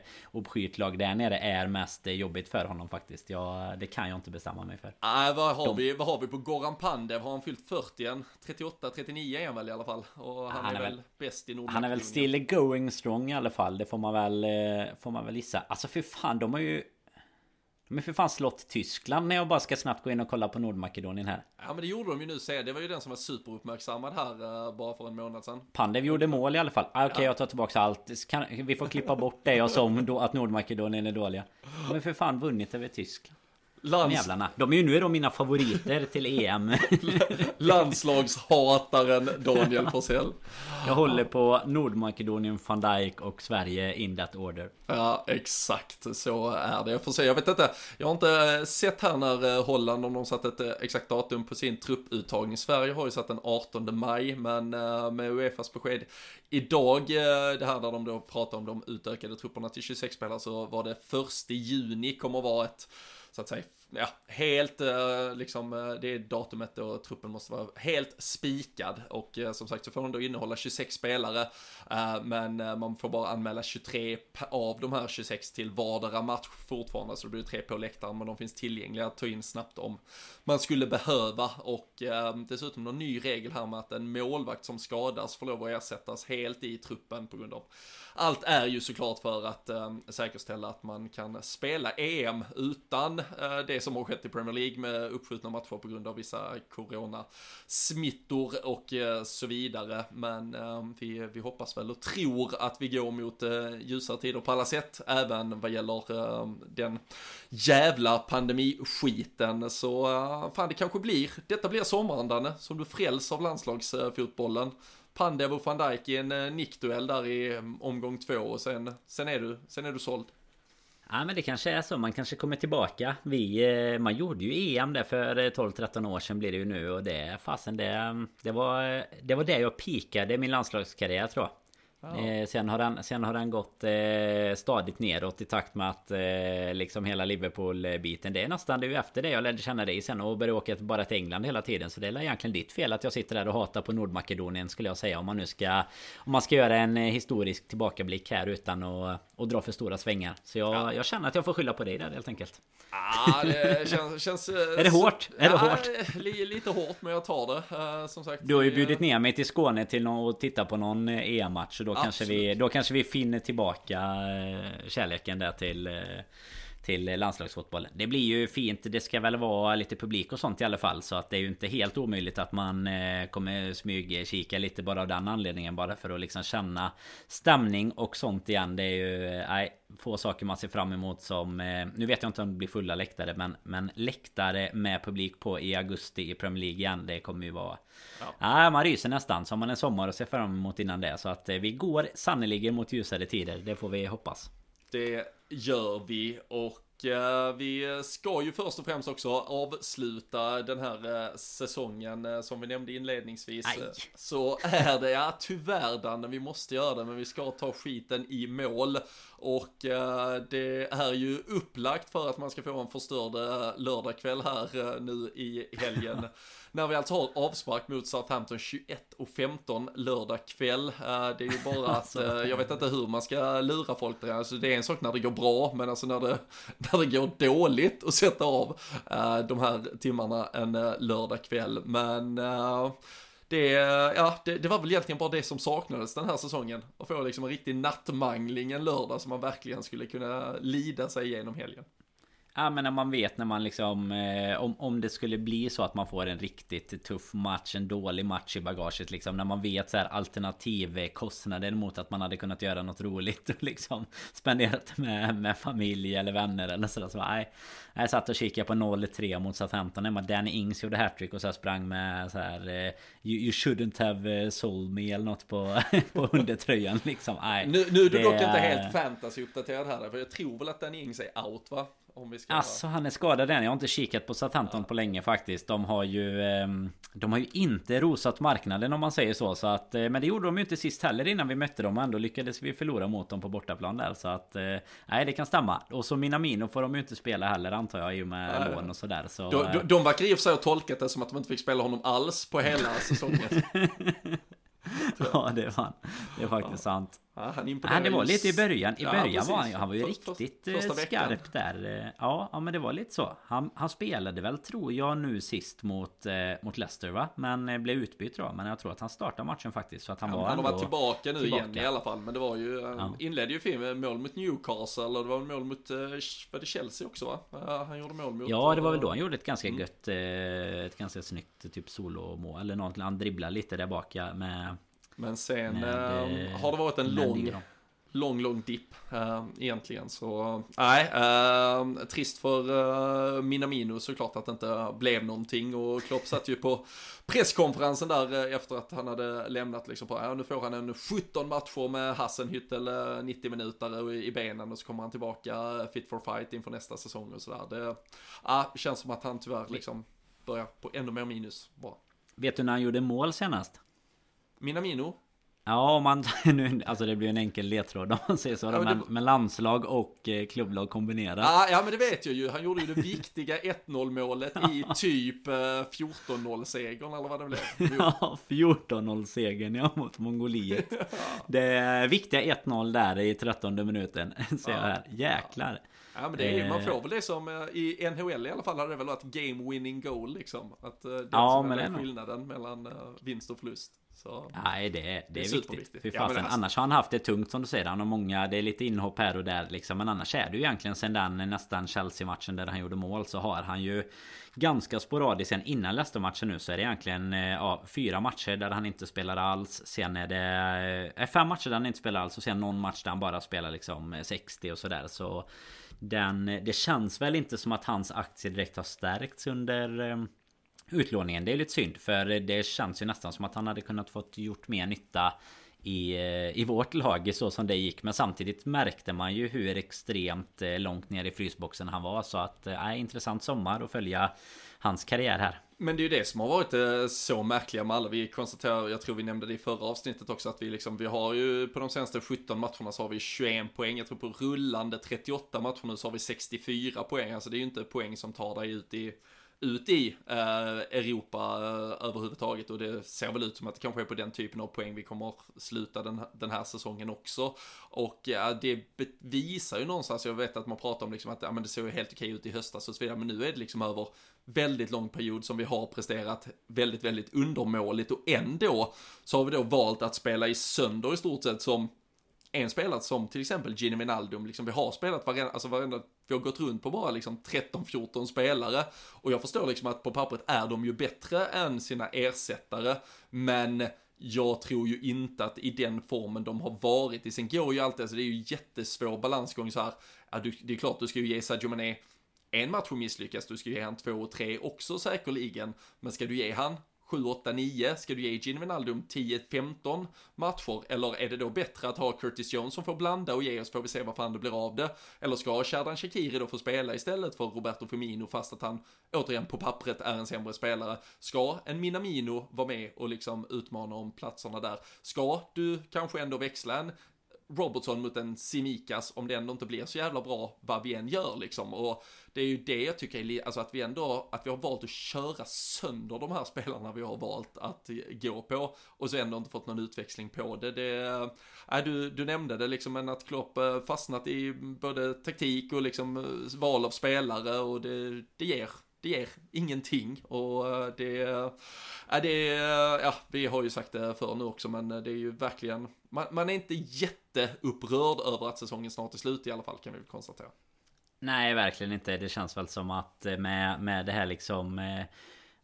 lag där nere är mest jobbigt för honom faktiskt. Ja, det kan jag inte bestämma mig för. Nej, vad har, De... vi, vad har vi på Goran Pandev? Har han fyllt 40 än? 38, 39 är han väl i alla fall. Och han, han är, är, väl bäst i Nordmakedonien. Han är väl still going strong i alla fall. Det får man väl, eh, får man väl gissa. Alltså för fan, de har ju... De har för fan slått Tyskland när jag bara ska snabbt gå in och kolla på Nordmakedonien här. Ja men det gjorde de ju nu se. Det var ju den som var superuppmärksammad här uh, bara för en månad sedan. Pandev gjorde mål i alla fall. Ah, Okej okay, ja. jag tar tillbaka allt. Kan, vi får klippa bort det jag sa om att Nordmakedonien är dåliga. De har för fan vunnit över Tyskland. Lands... De jävlarna. De är ju nu är de mina favoriter till EM. *laughs* Landslagshataren Daniel Forsell. Jag håller på Nordmakedonien, van Dijk och Sverige in that order. Ja, exakt så är det. Jag får se, jag vet inte. Jag har inte sett här när eh, Holland, om de satt ett eh, exakt datum på sin trupputtagning. Sverige har ju satt den 18 maj, men eh, med Uefas besked idag, det här där de då pratar om de utökade trupperna till 26 spelare, så var det första juni kommer att vara ett så att ja, helt eh, liksom, eh, det är datumet då truppen måste vara helt spikad och eh, som sagt så får den då innehålla 26 spelare men man får bara anmäla 23 av de här 26 till vardera match fortfarande så det blir tre på läktaren men de finns tillgängliga att ta in snabbt om man skulle behöva. Och dessutom någon ny regel här med att en målvakt som skadas får lov att ersättas helt i truppen på grund av allt är ju såklart för att säkerställa att man kan spela EM utan det det som har skett i Premier League med uppskjutna matcher på grund av vissa coronasmittor och eh, så vidare. Men eh, vi, vi hoppas väl och tror att vi går mot eh, ljusare tider på alla sätt, även vad gäller den jävla pandemiskiten. Så fan, det kanske blir, detta blir sommaren Danne, som du fräls av landslagsfotbollen. Pandev och van Dijk i en nickduell där i mm, omgång två och sen, sen, är du, sen är du såld. Ja men det kanske är så, man kanske kommer tillbaka. Vi, eh, man gjorde ju EM där för eh, 12-13 år sedan blir det ju nu och det, fasen det mm, Det var, eh, det var det jag pikade min landslagskarriär tror jag. Eh, sen, har den, sen har den gått eh, stadigt neråt i takt med att eh, liksom hela Liverpool-biten Det är nästan det är ju efter det jag lärde känna dig sen och började åka bara till England hela tiden Så det är egentligen ditt fel att jag sitter där och hatar på Nordmakedonien skulle jag säga Om man nu ska Om man ska göra en eh, historisk tillbakablick här utan att och dra för stora svängar Så jag, ja. jag känner att jag får skylla på dig där helt enkelt Ja, det *laughs* känns... känns är det hårt? Är det hårt? lite hårt, men jag tar det. Som sagt. Du har ju bjudit ner mig till Skåne till att titta på någon EM-match. Då kanske, vi, då kanske vi finner tillbaka kärleken där till till landslagsfotbollen. Det blir ju fint. Det ska väl vara lite publik och sånt i alla fall. Så att det är ju inte helt omöjligt att man eh, kommer smygkika lite bara av den anledningen. Bara för att liksom känna stämning och sånt igen. Det är ju nej, få saker man ser fram emot som... Eh, nu vet jag inte om det blir fulla läktare men, men läktare med publik på i augusti i Premier League igen. Det kommer ju vara... Ja. Nej, man ryser nästan. Så har man en sommar att se fram emot innan det. Så att vi går sannoliken mot ljusare tider. Det får vi hoppas. Det gör vi och eh, vi ska ju först och främst också avsluta den här eh, säsongen eh, som vi nämnde inledningsvis. Aj. Så är det, ja tyvärr Danne, vi måste göra det men vi ska ta skiten i mål. Och det är ju upplagt för att man ska få en förstörd lördagkväll här nu i helgen. *laughs* När vi alltså har avspark mot Southampton 21 och 15 lördag kväll. Eh, det är ju bara *laughs* att, eh, jag vet inte hur man ska lura folk där. Alltså det är en sak när det går bra, men alltså när det, *laughs* när det går dåligt att sätta av eh, de här timmarna en lördag kväll. Men det, ja, det, det, var väl egentligen bara det som saknades den här säsongen. Att få liksom en riktig nattmangling en lördag som man verkligen skulle kunna lida sig igenom helgen. Ja men när man vet när man liksom eh, om, om det skulle bli så att man får en riktigt tuff match En dålig match i bagaget liksom När man vet så här alternativkostnader mot att man hade kunnat göra något roligt och liksom Spenderat med, med familj eller vänner eller sådär så nej Jag satt och kikade på 0-3 mot Southampton När Danny Ings gjorde hattrick och så sprang med så här eh, you, you shouldn't have eh, sold me eller något på, *laughs* på undertröjan liksom nej, Nu, nu är du dock inte helt fantasy uppdaterad här För jag tror väl att Danny Ings är out va? Om vi ska alltså han är skadad än. Jag har inte kikat på Southampton ja. på länge faktiskt. De har ju... Ehm, de har ju inte rosat marknaden om man säger så. så att, eh, men det gjorde de ju inte sist heller innan vi mötte dem. Ändå lyckades vi förlora mot dem på bortaplan där. Så att... Eh, nej det kan stämma. Och så Minamino får de ju inte spela heller antar jag. I och med nej. lån och sådär. Så, de, de, de verkar i och för sig ha tolkat det som att de inte fick spela honom alls på hela *laughs* säsongen. *laughs* ja det var Det är faktiskt ja. sant. Ja, han ja, det var lite i början. I början ja, var han, han var ju för, riktigt eh, skarp där. Ja, ja, men det var lite så. Han, han spelade väl, tror jag, nu sist mot, eh, mot Leicester va? Men eh, blev utbytt då. Men jag tror att han startade matchen faktiskt. Så att han ja, var Han har varit tillbaka nu tillbaka. igen i alla fall. Men det var ju, eh, ja. inledde ju fin med mål mot Newcastle. Och det var mål mot, var det Chelsea också va? Han gjorde mål mot... Ja, det var väl då han gjorde ett ganska mm. gött, ett ganska snyggt typ solomål. Eller något. Han dribblade lite där bak med men sen med, äh, har det varit en lång, lång, lång dipp äh, egentligen. Så nej, äh, trist för äh, Minamino såklart att det inte blev någonting. Och Klopp satt ju på presskonferensen där efter att han hade lämnat liksom på, ja nu får han en 17 matcher med Hassenhüttel 90 minuter i benen och så kommer han tillbaka fit for fight inför nästa säsong och sådär. Det ja, känns som att han tyvärr liksom börjar på ännu mer minus bara. Vet du när han gjorde mål senast? Minamino. Ja, om man, nu, alltså det blir en enkel ledtråd om man säger så. Ja, men, det... med landslag och eh, klubblag kombinerat. Ja, ja, men det vet jag ju. Han gjorde ju det viktiga 1-0 målet i *laughs* typ 14-0 eh, segern eller vad det blev. *laughs* Ja, 14-0 segern ja, mot Mongoliet. *laughs* ja. Det viktiga 1-0 där i 13 minuten. Ser jag här. Jäklar. Ja men det är, man får väl det som eh, i NHL i alla fall hade det väl varit game winning goal liksom. Att det ja, som är skillnaden mellan vinst och förlust. Så, Nej det är, det är, är viktigt. För fasen, ja, alltså. Annars har han haft det tungt som du säger. Han har många, det är lite inhopp här och där liksom. Men annars är det ju egentligen sen den nästan Chelsea-matchen där han gjorde mål. Så har han ju ganska sporadiskt sen innan Leicester-matchen nu så är det egentligen eh, ja, fyra matcher där han inte spelar alls. Sen är det eh, fem matcher där han inte spelar alls och sen någon match där han bara spelar liksom 60 och sådär. Så den, det känns väl inte som att hans aktie direkt har stärkts under eh, utlåningen. Det är lite synd för det känns ju nästan som att han hade kunnat fått gjort mer nytta i, eh, i vårt lag så som det gick. Men samtidigt märkte man ju hur extremt eh, långt ner i frysboxen han var. Så att, äh, intressant sommar att följa hans karriär här. Men det är ju det som har varit så märkliga med alla. Vi konstaterar, jag tror vi nämnde det i förra avsnittet också, att vi liksom, vi har ju på de senaste 17 matcherna så har vi 21 poäng. Jag tror på rullande 38 matcher nu så har vi 64 poäng. Alltså det är ju inte poäng som tar dig ut i ut i eh, Europa eh, överhuvudtaget och det ser väl ut som att det kanske är på den typen av poäng vi kommer sluta den, den här säsongen också. Och eh, det visar ju någonstans, jag vet att man pratar om liksom att ja, men det såg ju helt okej ut i höstas och så vidare, men nu är det liksom över väldigt lång period som vi har presterat väldigt, väldigt undermåligt och ändå så har vi då valt att spela i sönder i stort sett som en spelare som till exempel Gini Wijnaldum, liksom vi har spelat varenda, alltså varenda, vi har gått runt på bara liksom 13-14 spelare. Och jag förstår liksom att på pappret är de ju bättre än sina ersättare, men jag tror ju inte att i den formen de har varit. I, sen går ju alltid, alltså det är ju jättesvår balansgång så här, ja, du, det är klart du ska ju ge Sadio Mané en match och misslyckas, du ska ge han två och tre också säkerligen, men ska du ge han 7, 8, 9, ska du ge Gini Wijnaldum 10, 15 matcher? Eller är det då bättre att ha Curtis Jones som får blanda och ge oss, får vi se vad fan det blir av det? Eller ska Shadan Shakiri då få spela istället för Roberto Firmino fast att han återigen på pappret är en sämre spelare? Ska en Minamino vara med och liksom utmana om platserna där? Ska du kanske ändå växla en Robertson mot en Simikas om det ändå inte blir så jävla bra vad vi än gör liksom. Och det är ju det jag tycker är, alltså att vi ändå, att vi har valt att köra sönder de här spelarna vi har valt att gå på och så ändå inte fått någon utväxling på det. det äh, du, du nämnde det liksom, men att Klopp äh, fastnat i både taktik och liksom äh, val av spelare och det, det ger det ger ingenting och äh, det, äh, det, ja, vi har ju sagt det förr nu också, men det är ju verkligen, man, man är inte jätteupprörd över att säsongen snart är slut i alla fall kan vi väl konstatera. Nej, verkligen inte. Det känns väl som att eh, med, med det här liksom... Eh,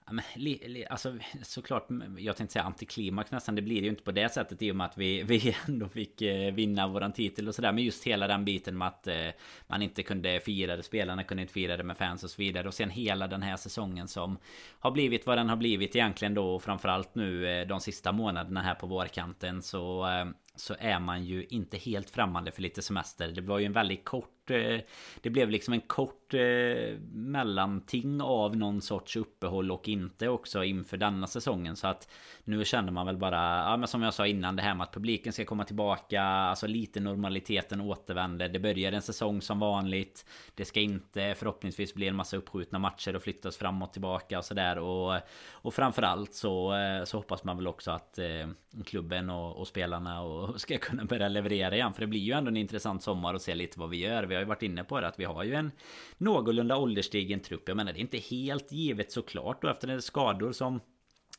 Eh, alltså såklart, jag tänkte säga antiklimax nästan. Det blir ju inte på det sättet i och med att vi, vi ändå fick eh, vinna våran titel och sådär. Men just hela den biten med att eh, man inte kunde fira det. Spelarna kunde inte fira det med fans och så vidare. Och sen hela den här säsongen som har blivit vad den har blivit egentligen då. Och framförallt nu eh, de sista månaderna här på vårkanten. Så eh, så är man ju inte helt främmande för lite semester. Det var ju en väldigt kort... Eh, det blev liksom en kort eh, mellanting av någon sorts uppehåll och inte också inför denna säsongen. Så att nu känner man väl bara, ja men som jag sa innan det här med att publiken ska komma tillbaka. Alltså lite normaliteten återvänder. Det börjar en säsong som vanligt. Det ska inte förhoppningsvis bli en massa uppskjutna matcher och flyttas fram och tillbaka och sådär. Och, och framförallt så, eh, så hoppas man väl också att eh, klubben och, och spelarna och och ska kunna börja leverera igen. För det blir ju ändå en intressant sommar och se lite vad vi gör. Vi har ju varit inne på det att vi har ju en någorlunda ålderstigen trupp. Jag menar det är inte helt givet såklart då efter skador som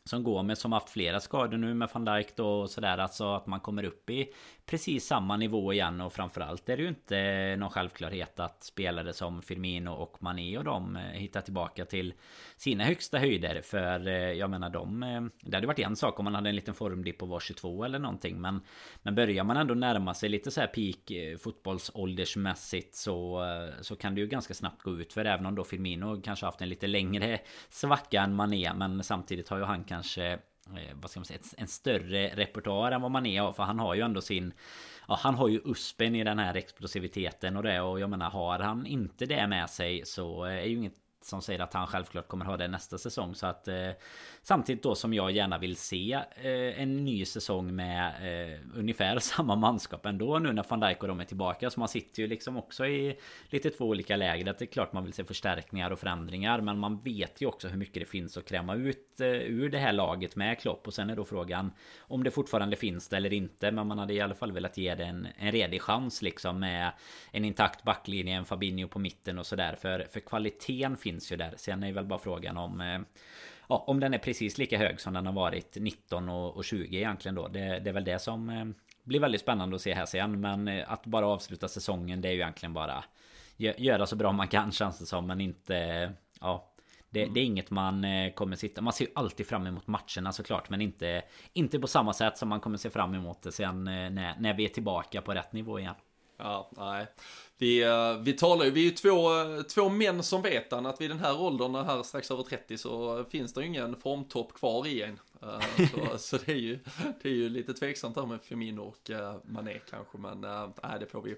som går med som haft flera skador nu med van Dijk då och sådär alltså att man kommer upp i precis samma nivå igen och framförallt är det ju inte någon självklarhet att spelare som Firmino och Mané och de eh, hittar tillbaka till sina högsta höjder. För eh, jag menar de eh, Det hade varit en sak om man hade en liten formdipp och var 22 eller någonting men Men börjar man ändå närma sig lite så här peak fotbollsåldersmässigt så Så kan det ju ganska snabbt gå ut. För även om då Firmino kanske haft en lite längre svacka än Mané men samtidigt har ju han kanske Eh, vad ska man säga, en större repertoar än vad man är För han har ju ändå sin Ja han har ju uspen i den här explosiviteten och det och jag menar har han inte det med sig så är ju inget som säger att han självklart kommer ha det nästa säsong så att eh, Samtidigt då som jag gärna vill se eh, en ny säsong med eh, ungefär *laughs* samma manskap ändå nu när van Dijk och de är tillbaka. Så man sitter ju liksom också i lite två olika läger. Det är klart man vill se förstärkningar och förändringar. Men man vet ju också hur mycket det finns att kräma ut eh, ur det här laget med Klopp. Och sen är då frågan om det fortfarande finns det eller inte. Men man hade i alla fall velat ge det en, en redig chans liksom med en intakt backlinje, en Fabinho på mitten och sådär. För, för kvaliteten finns ju där. Sen är väl bara frågan om eh, ja, om den är precis lika hög som den har varit 19 och, 20 egentligen då. Det, det är väl det som eh, blir väldigt spännande att se här sen. Men eh, att bara avsluta säsongen det är ju egentligen bara göra så bra man kan *laughs* känns det som. Men inte... Ja, det, det, är inget man kommer sitta... Man ser ju alltid fram emot matcherna såklart. Men inte, inte på samma sätt som man kommer se fram emot det sen när, när vi är tillbaka på rätt nivå igen. Ja, nej. Vi, eh, vi talar ju, vi är ju två, två män som vet att vid den här åldern, här strax över 30, så finns det ju ingen formtopp kvar i en. Eh, *laughs* så, så det, är ju, det är ju lite tveksamt här med Firmino och Mané kanske, men nej, det får vi.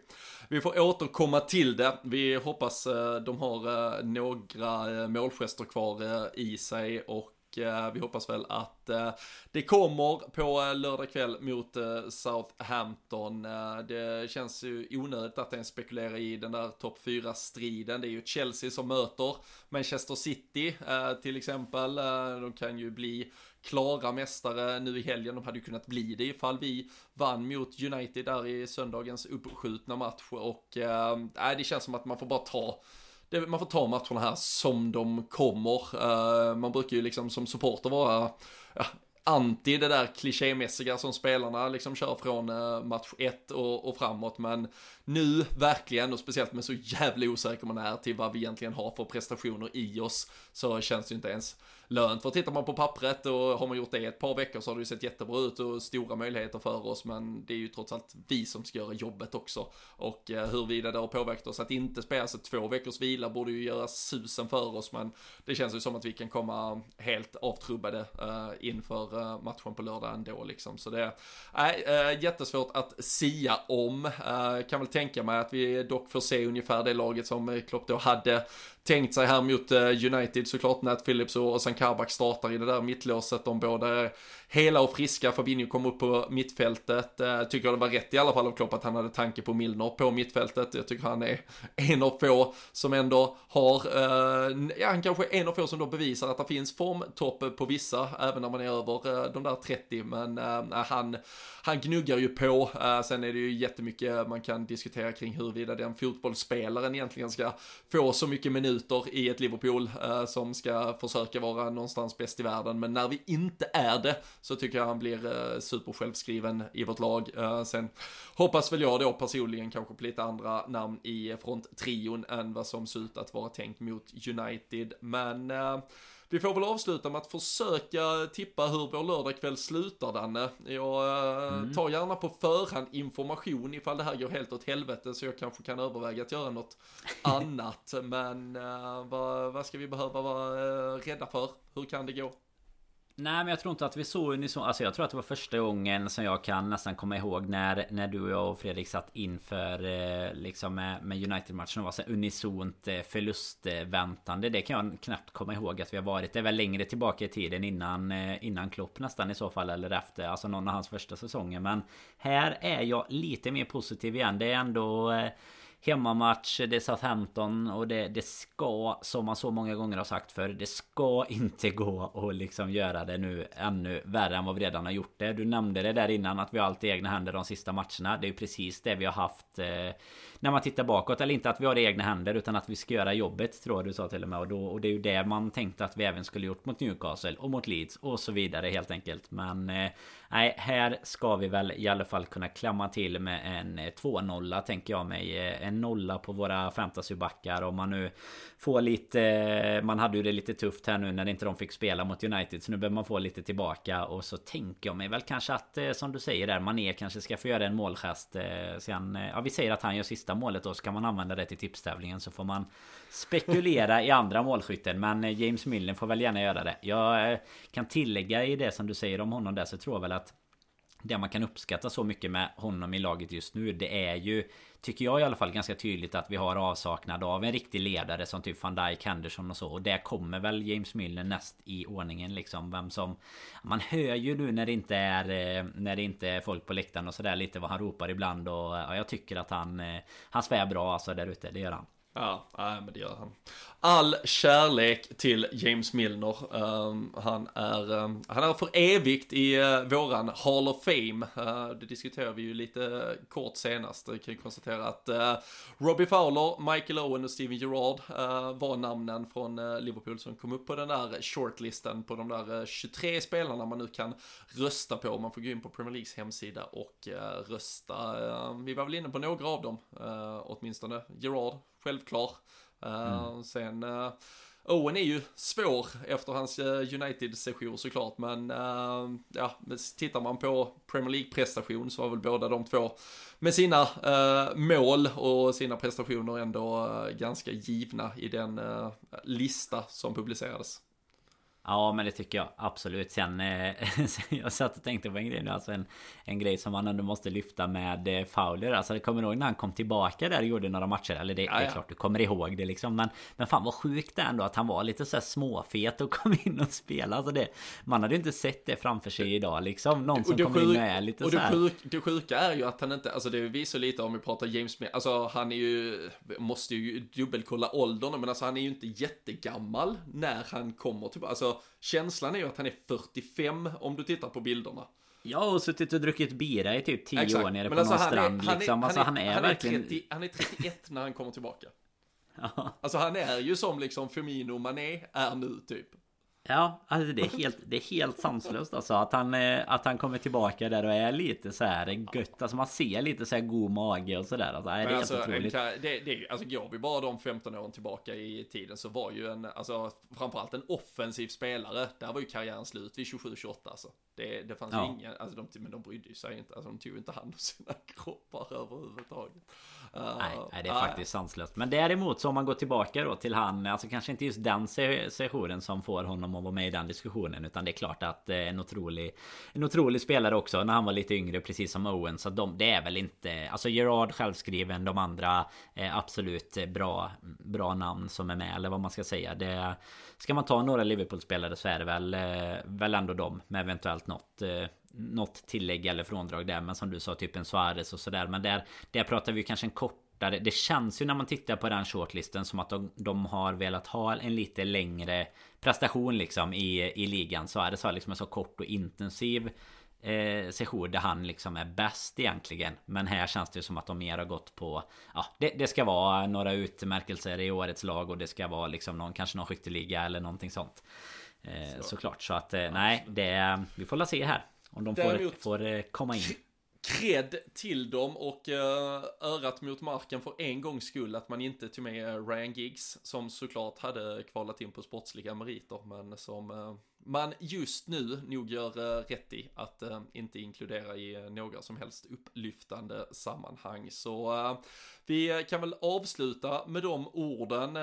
Vi får återkomma till det. Vi hoppas de har några målgester kvar i sig och Eh, Eh, vi hoppas väl att eh, det kommer på eh, lördag kväll mot Southampton. det känns ju onödigt att ens spekulera i den där topp 4-striden. Det är ju Chelsea som möter Manchester City till exempel. de kan ju bli klara mästare nu i helgen. De hade ju kunnat bli det ifall vi vann mot United där i söndagens uppskjutna match. Och äh, det känns som att man får bara ta det, man får ta matcherna här som de kommer. Uh, man brukar ju liksom som supporter vara, ja, anti det där klichémässiga som spelarna liksom kör från eh, match 1 och, och framåt. Men nu verkligen, och speciellt med så jävla osäker man är till vad vi egentligen har för prestationer i oss, så känns det ju inte ens lönt. För tittar man på pappret och har man gjort det ett par veckor så har det ju sett jättebra ut och stora möjligheter för oss. Men det är ju trots allt vi som ska göra jobbet också. Och eh, huruvida det har påverkat oss att inte spela sig två veckors vila borde ju göra susen för oss. Men det känns ju som att vi kan komma helt avtrubbade uh, inför uh, matchen på lördag ändå liksom. Så det är äh, jättesvårt att sia om. Uh, kan väl tänka mig att vi dock får se ungefär det laget som eh, Klopp då hade tänkt sig här mot eh, United såklart. Nat Phillips och sen Kabak startar i det där mittlåset. De båda är hela och friska. Fabinho kom upp på mittfältet. Eh, jag tycker det var rätt i alla fall av Klopp att han hade tanke på Milner på mittfältet. Jag tycker han är en av få som ändå har, eh, ja han kanske är en av få som då bevisar att det finns formtopp på vissa, även när man är över eh, de där 30. Men han, han gnuggar ju på. sen är det ju jättemycket man kan diskutera kring huruvida den fotbollsspelaren egentligen ska få så mycket minuter i ett Liverpool som ska försöka vara någonstans bäst i världen. Men när vi inte är det så tycker jag han blir eh, supersjälvskriven i vårt lag. Eh, sen hoppas väl jag då personligen kanske på lite andra namn i fronttrion än vad som ser ut att vara tänkt mot United. Men eh, vi får väl avsluta med att försöka tippa hur vår lördagkväll slutar Danne. Jag eh, mm. tar gärna på förhand information ifall det här går helt åt helvete så jag kanske kan överväga att göra något *laughs* annat. Men uh, vad, vad ska vi behöva vara uh, rädda för? Hur kan det gå? Nej men jag tror inte att vi såg unison Alltså jag tror att det var första gången som jag kan nästan komma ihåg när, när du och jag och Fredrik satt inför eh, liksom med, med United-matchen och var så unisont eh, förlustväntande. Det kan jag knappt komma ihåg att vi har varit. Det är väl längre tillbaka i tiden innan, eh, innan Klopp nästan i så fall eller efter. Alltså någon av hans första säsonger. Men här är jag lite mer positiv igen. Det är ändå eh, hemmamatch, det är Southampton och det, det ska, som man så många gånger har sagt för det ska inte gå att liksom göra det nu ännu värre än vad vi redan har gjort det. Du nämnde det där innan att vi har allt i egna händer de sista matcherna. Det är ju precis det vi har haft eh, när man tittar bakåt. Eller inte att vi har det i egna händer utan att vi ska göra jobbet tror jag du sa till och med. Och, då, och det är ju det man tänkte att vi även skulle gjort mot Newcastle och mot Leeds och så vidare helt enkelt. Men eh, nej, här ska vi väl i alla fall kunna klämma till med en eh, 2-0 tänker jag mig. Eh, en nolla på våra fantasybackar om man nu Få lite... Man hade ju det lite tufft här nu när inte de fick spela mot United. Så nu behöver man få lite tillbaka. Och så tänker jag mig väl kanske att eh, som du säger där Mané kanske ska få göra en målgest. Eh, sen, eh, ja vi säger att han gör sista målet då så kan man använda det till tipstävlingen så får man spekulera i andra målskytten. Men James Millen får väl gärna göra det. Jag kan tillägga i det som du säger om honom där så tror jag väl att det man kan uppskatta så mycket med honom i laget just nu det är ju Tycker jag i alla fall ganska tydligt att vi har avsaknad av en riktig ledare som typ van Dijk, Henderson och så. Och där kommer väl James Milner näst i ordningen liksom. Vem som Man hör ju nu när det inte är eh, När det inte är folk på läktaren och sådär lite vad han ropar ibland och ja, jag tycker att han eh, Han svär bra alltså där ute, det gör han. Ja, nej, men det gör han. All kärlek till James Milner. Um, han, är, um, han är för evigt i uh, våran Hall of Fame. Uh, det diskuterade vi ju lite kort senast. Vi kan ju konstatera att uh, Robbie Fowler, Michael Owen och Steven Gerrard var namnen från Liverpool som kom upp på den där shortlisten på de där 23 spelarna man nu kan rösta på. Man får gå in på Premier Leagues hemsida och rösta. Ehm, vi var väl inne på några av dem, åtminstone. Gerrard, självklar. Eh, mm. Sen uh, Owen är ju svår efter hans uh, United-session såklart, men uh, ja, tittar man på Premier League-prestation så var väl båda de två med sina uh, mål och sina prestationer ändå ganska givna i den lista som publicerades. Ja men det tycker jag absolut. Sen eh, *laughs* jag satt och tänkte på en grej nu. Alltså en, en grej som man ändå måste lyfta med eh, Fowler. Alltså det kommer ihåg när han kom tillbaka där och gjorde några matcher. Eller det, ja, det är klart du kommer ihåg det liksom. Men, men fan vad sjukt det ändå att han var lite så småfet och *laughs* kom in och spelade. Alltså det, man hade ju inte sett det framför sig idag liksom. Någon som kommer in med lite och så här. Sjuk, det sjuka är ju att han inte, alltså det visar lite om vi pratar James Smith. Alltså han är ju, måste ju dubbelkolla åldern. Men alltså han är ju inte jättegammal när han kommer tillbaka. Alltså känslan är ju att han är 45 om du tittar på bilderna. Ja, och suttit och druckit bira i typ 10 år nere på alltså, någon strand är, liksom. Alltså, han, är, han är verkligen... 30, han är 31 när han kommer tillbaka. *laughs* Alltså han är ju som liksom Firmino Mané är nu typ. Ja, alltså det är helt, det är helt sanslöst alltså att han, eh, att han kommer tillbaka där och är lite så här gött. Alltså man ser lite så här god mage och sådär. Alltså, det är helt alltså, otroligt. Det, det, alltså går vi bara de 15 åren tillbaka i tiden så var ju en, alltså framförallt en offensiv spelare. Där var ju karriären slut vid 27-28 alltså. Det, det fanns ja. ingen, alltså de, men de brydde sig inte, alltså de tog inte hand om sina *laughs* kroppar överhuvudtaget. Uh, nej, nej, det är uh, faktiskt sanslöst. Men däremot så om man går tillbaka då till han, alltså kanske inte just den sessionen som får honom att vara med i den diskussionen. Utan det är klart att eh, en otrolig, en otrolig spelare också när han var lite yngre, precis som Owen. Så de, det är väl inte, alltså Gerard självskriven, de andra eh, absolut bra, bra namn som är med, eller vad man ska säga. Det, ska man ta några Liverpool-spelare så är det väl, eh, väl ändå de med eventuellt något eh, något tillägg eller fråndrag där. Men som du sa, typ en Suarez och sådär. Men där, där pratar vi kanske en kortare. Det känns ju när man tittar på den shortlisten som att de, de har velat ha en lite längre prestation liksom i, i ligan. Suarez har liksom en så kort och intensiv eh, session där han liksom är bäst egentligen. Men här känns det som att de mer har gått på Ja, det, det ska vara några utmärkelser i årets lag och det ska vara liksom någon, kanske någon skytteliga eller någonting sånt. Eh, så. Såklart, så att eh, nej, det, vi får la se här. Om de Däremot, får, får eh, komma in. Cred till dem och örat mot marken för en gångs skull att man inte tog med Ryan Giggs som såklart hade kvalat in på sportsliga meriter men som man just nu nog gör uh, rätt i att eh, inte inkludera i eh, några som helst upplyftande sammanhang. Så vi kan väl avsluta med de orden.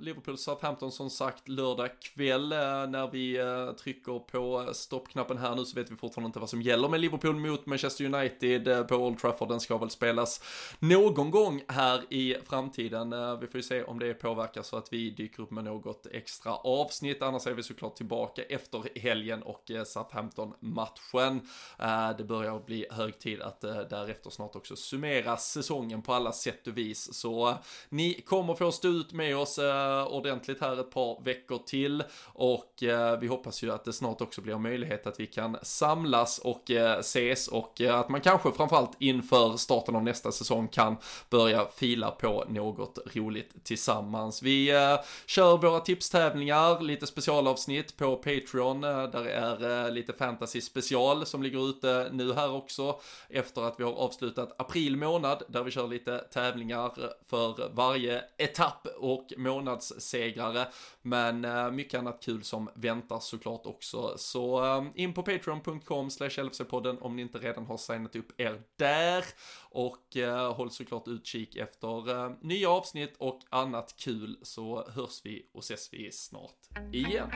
Liverpool Southampton som sagt lördag kväll när vi trycker på stoppknappen här nu så vet vi fortfarande inte vad som gäller med Liverpool mot Manchester United på Old Trafford. Den ska väl spelas någon gång här i framtiden. Vi får ju se om det påverkar så att vi dyker upp med något extra avsnitt. Annars är vi såklart tillbaka efter helgen och eh, Southampton-matchen. Eh, det börjar bli hög tid att eh, därefter snart också summera säsongen på alla sätt och vis. Så ni kommer få stå ut med oss ordentligt här ett par veckor till och vi hoppas ju att det snart också blir möjlighet att vi kan samlas och ses och att man kanske framförallt inför starten av nästa säsong kan börja fila på något roligt tillsammans. Vi kör våra tipstävlingar, lite specialavsnitt på Patreon. Eh, där är eh, lite fantasy special som ligger ute nu här också efter att vi har avslutat april månad där vi kör lite tävlingar för varje etapp och månadssegrare. Men eh, mycket annat kul som väntar såklart också. Så in på patreon.com slash podden om ni inte redan har signat upp er där. Och eh, håll såklart utkik efter nya avsnitt och annat kul så hörs vi och ses vi snart igen.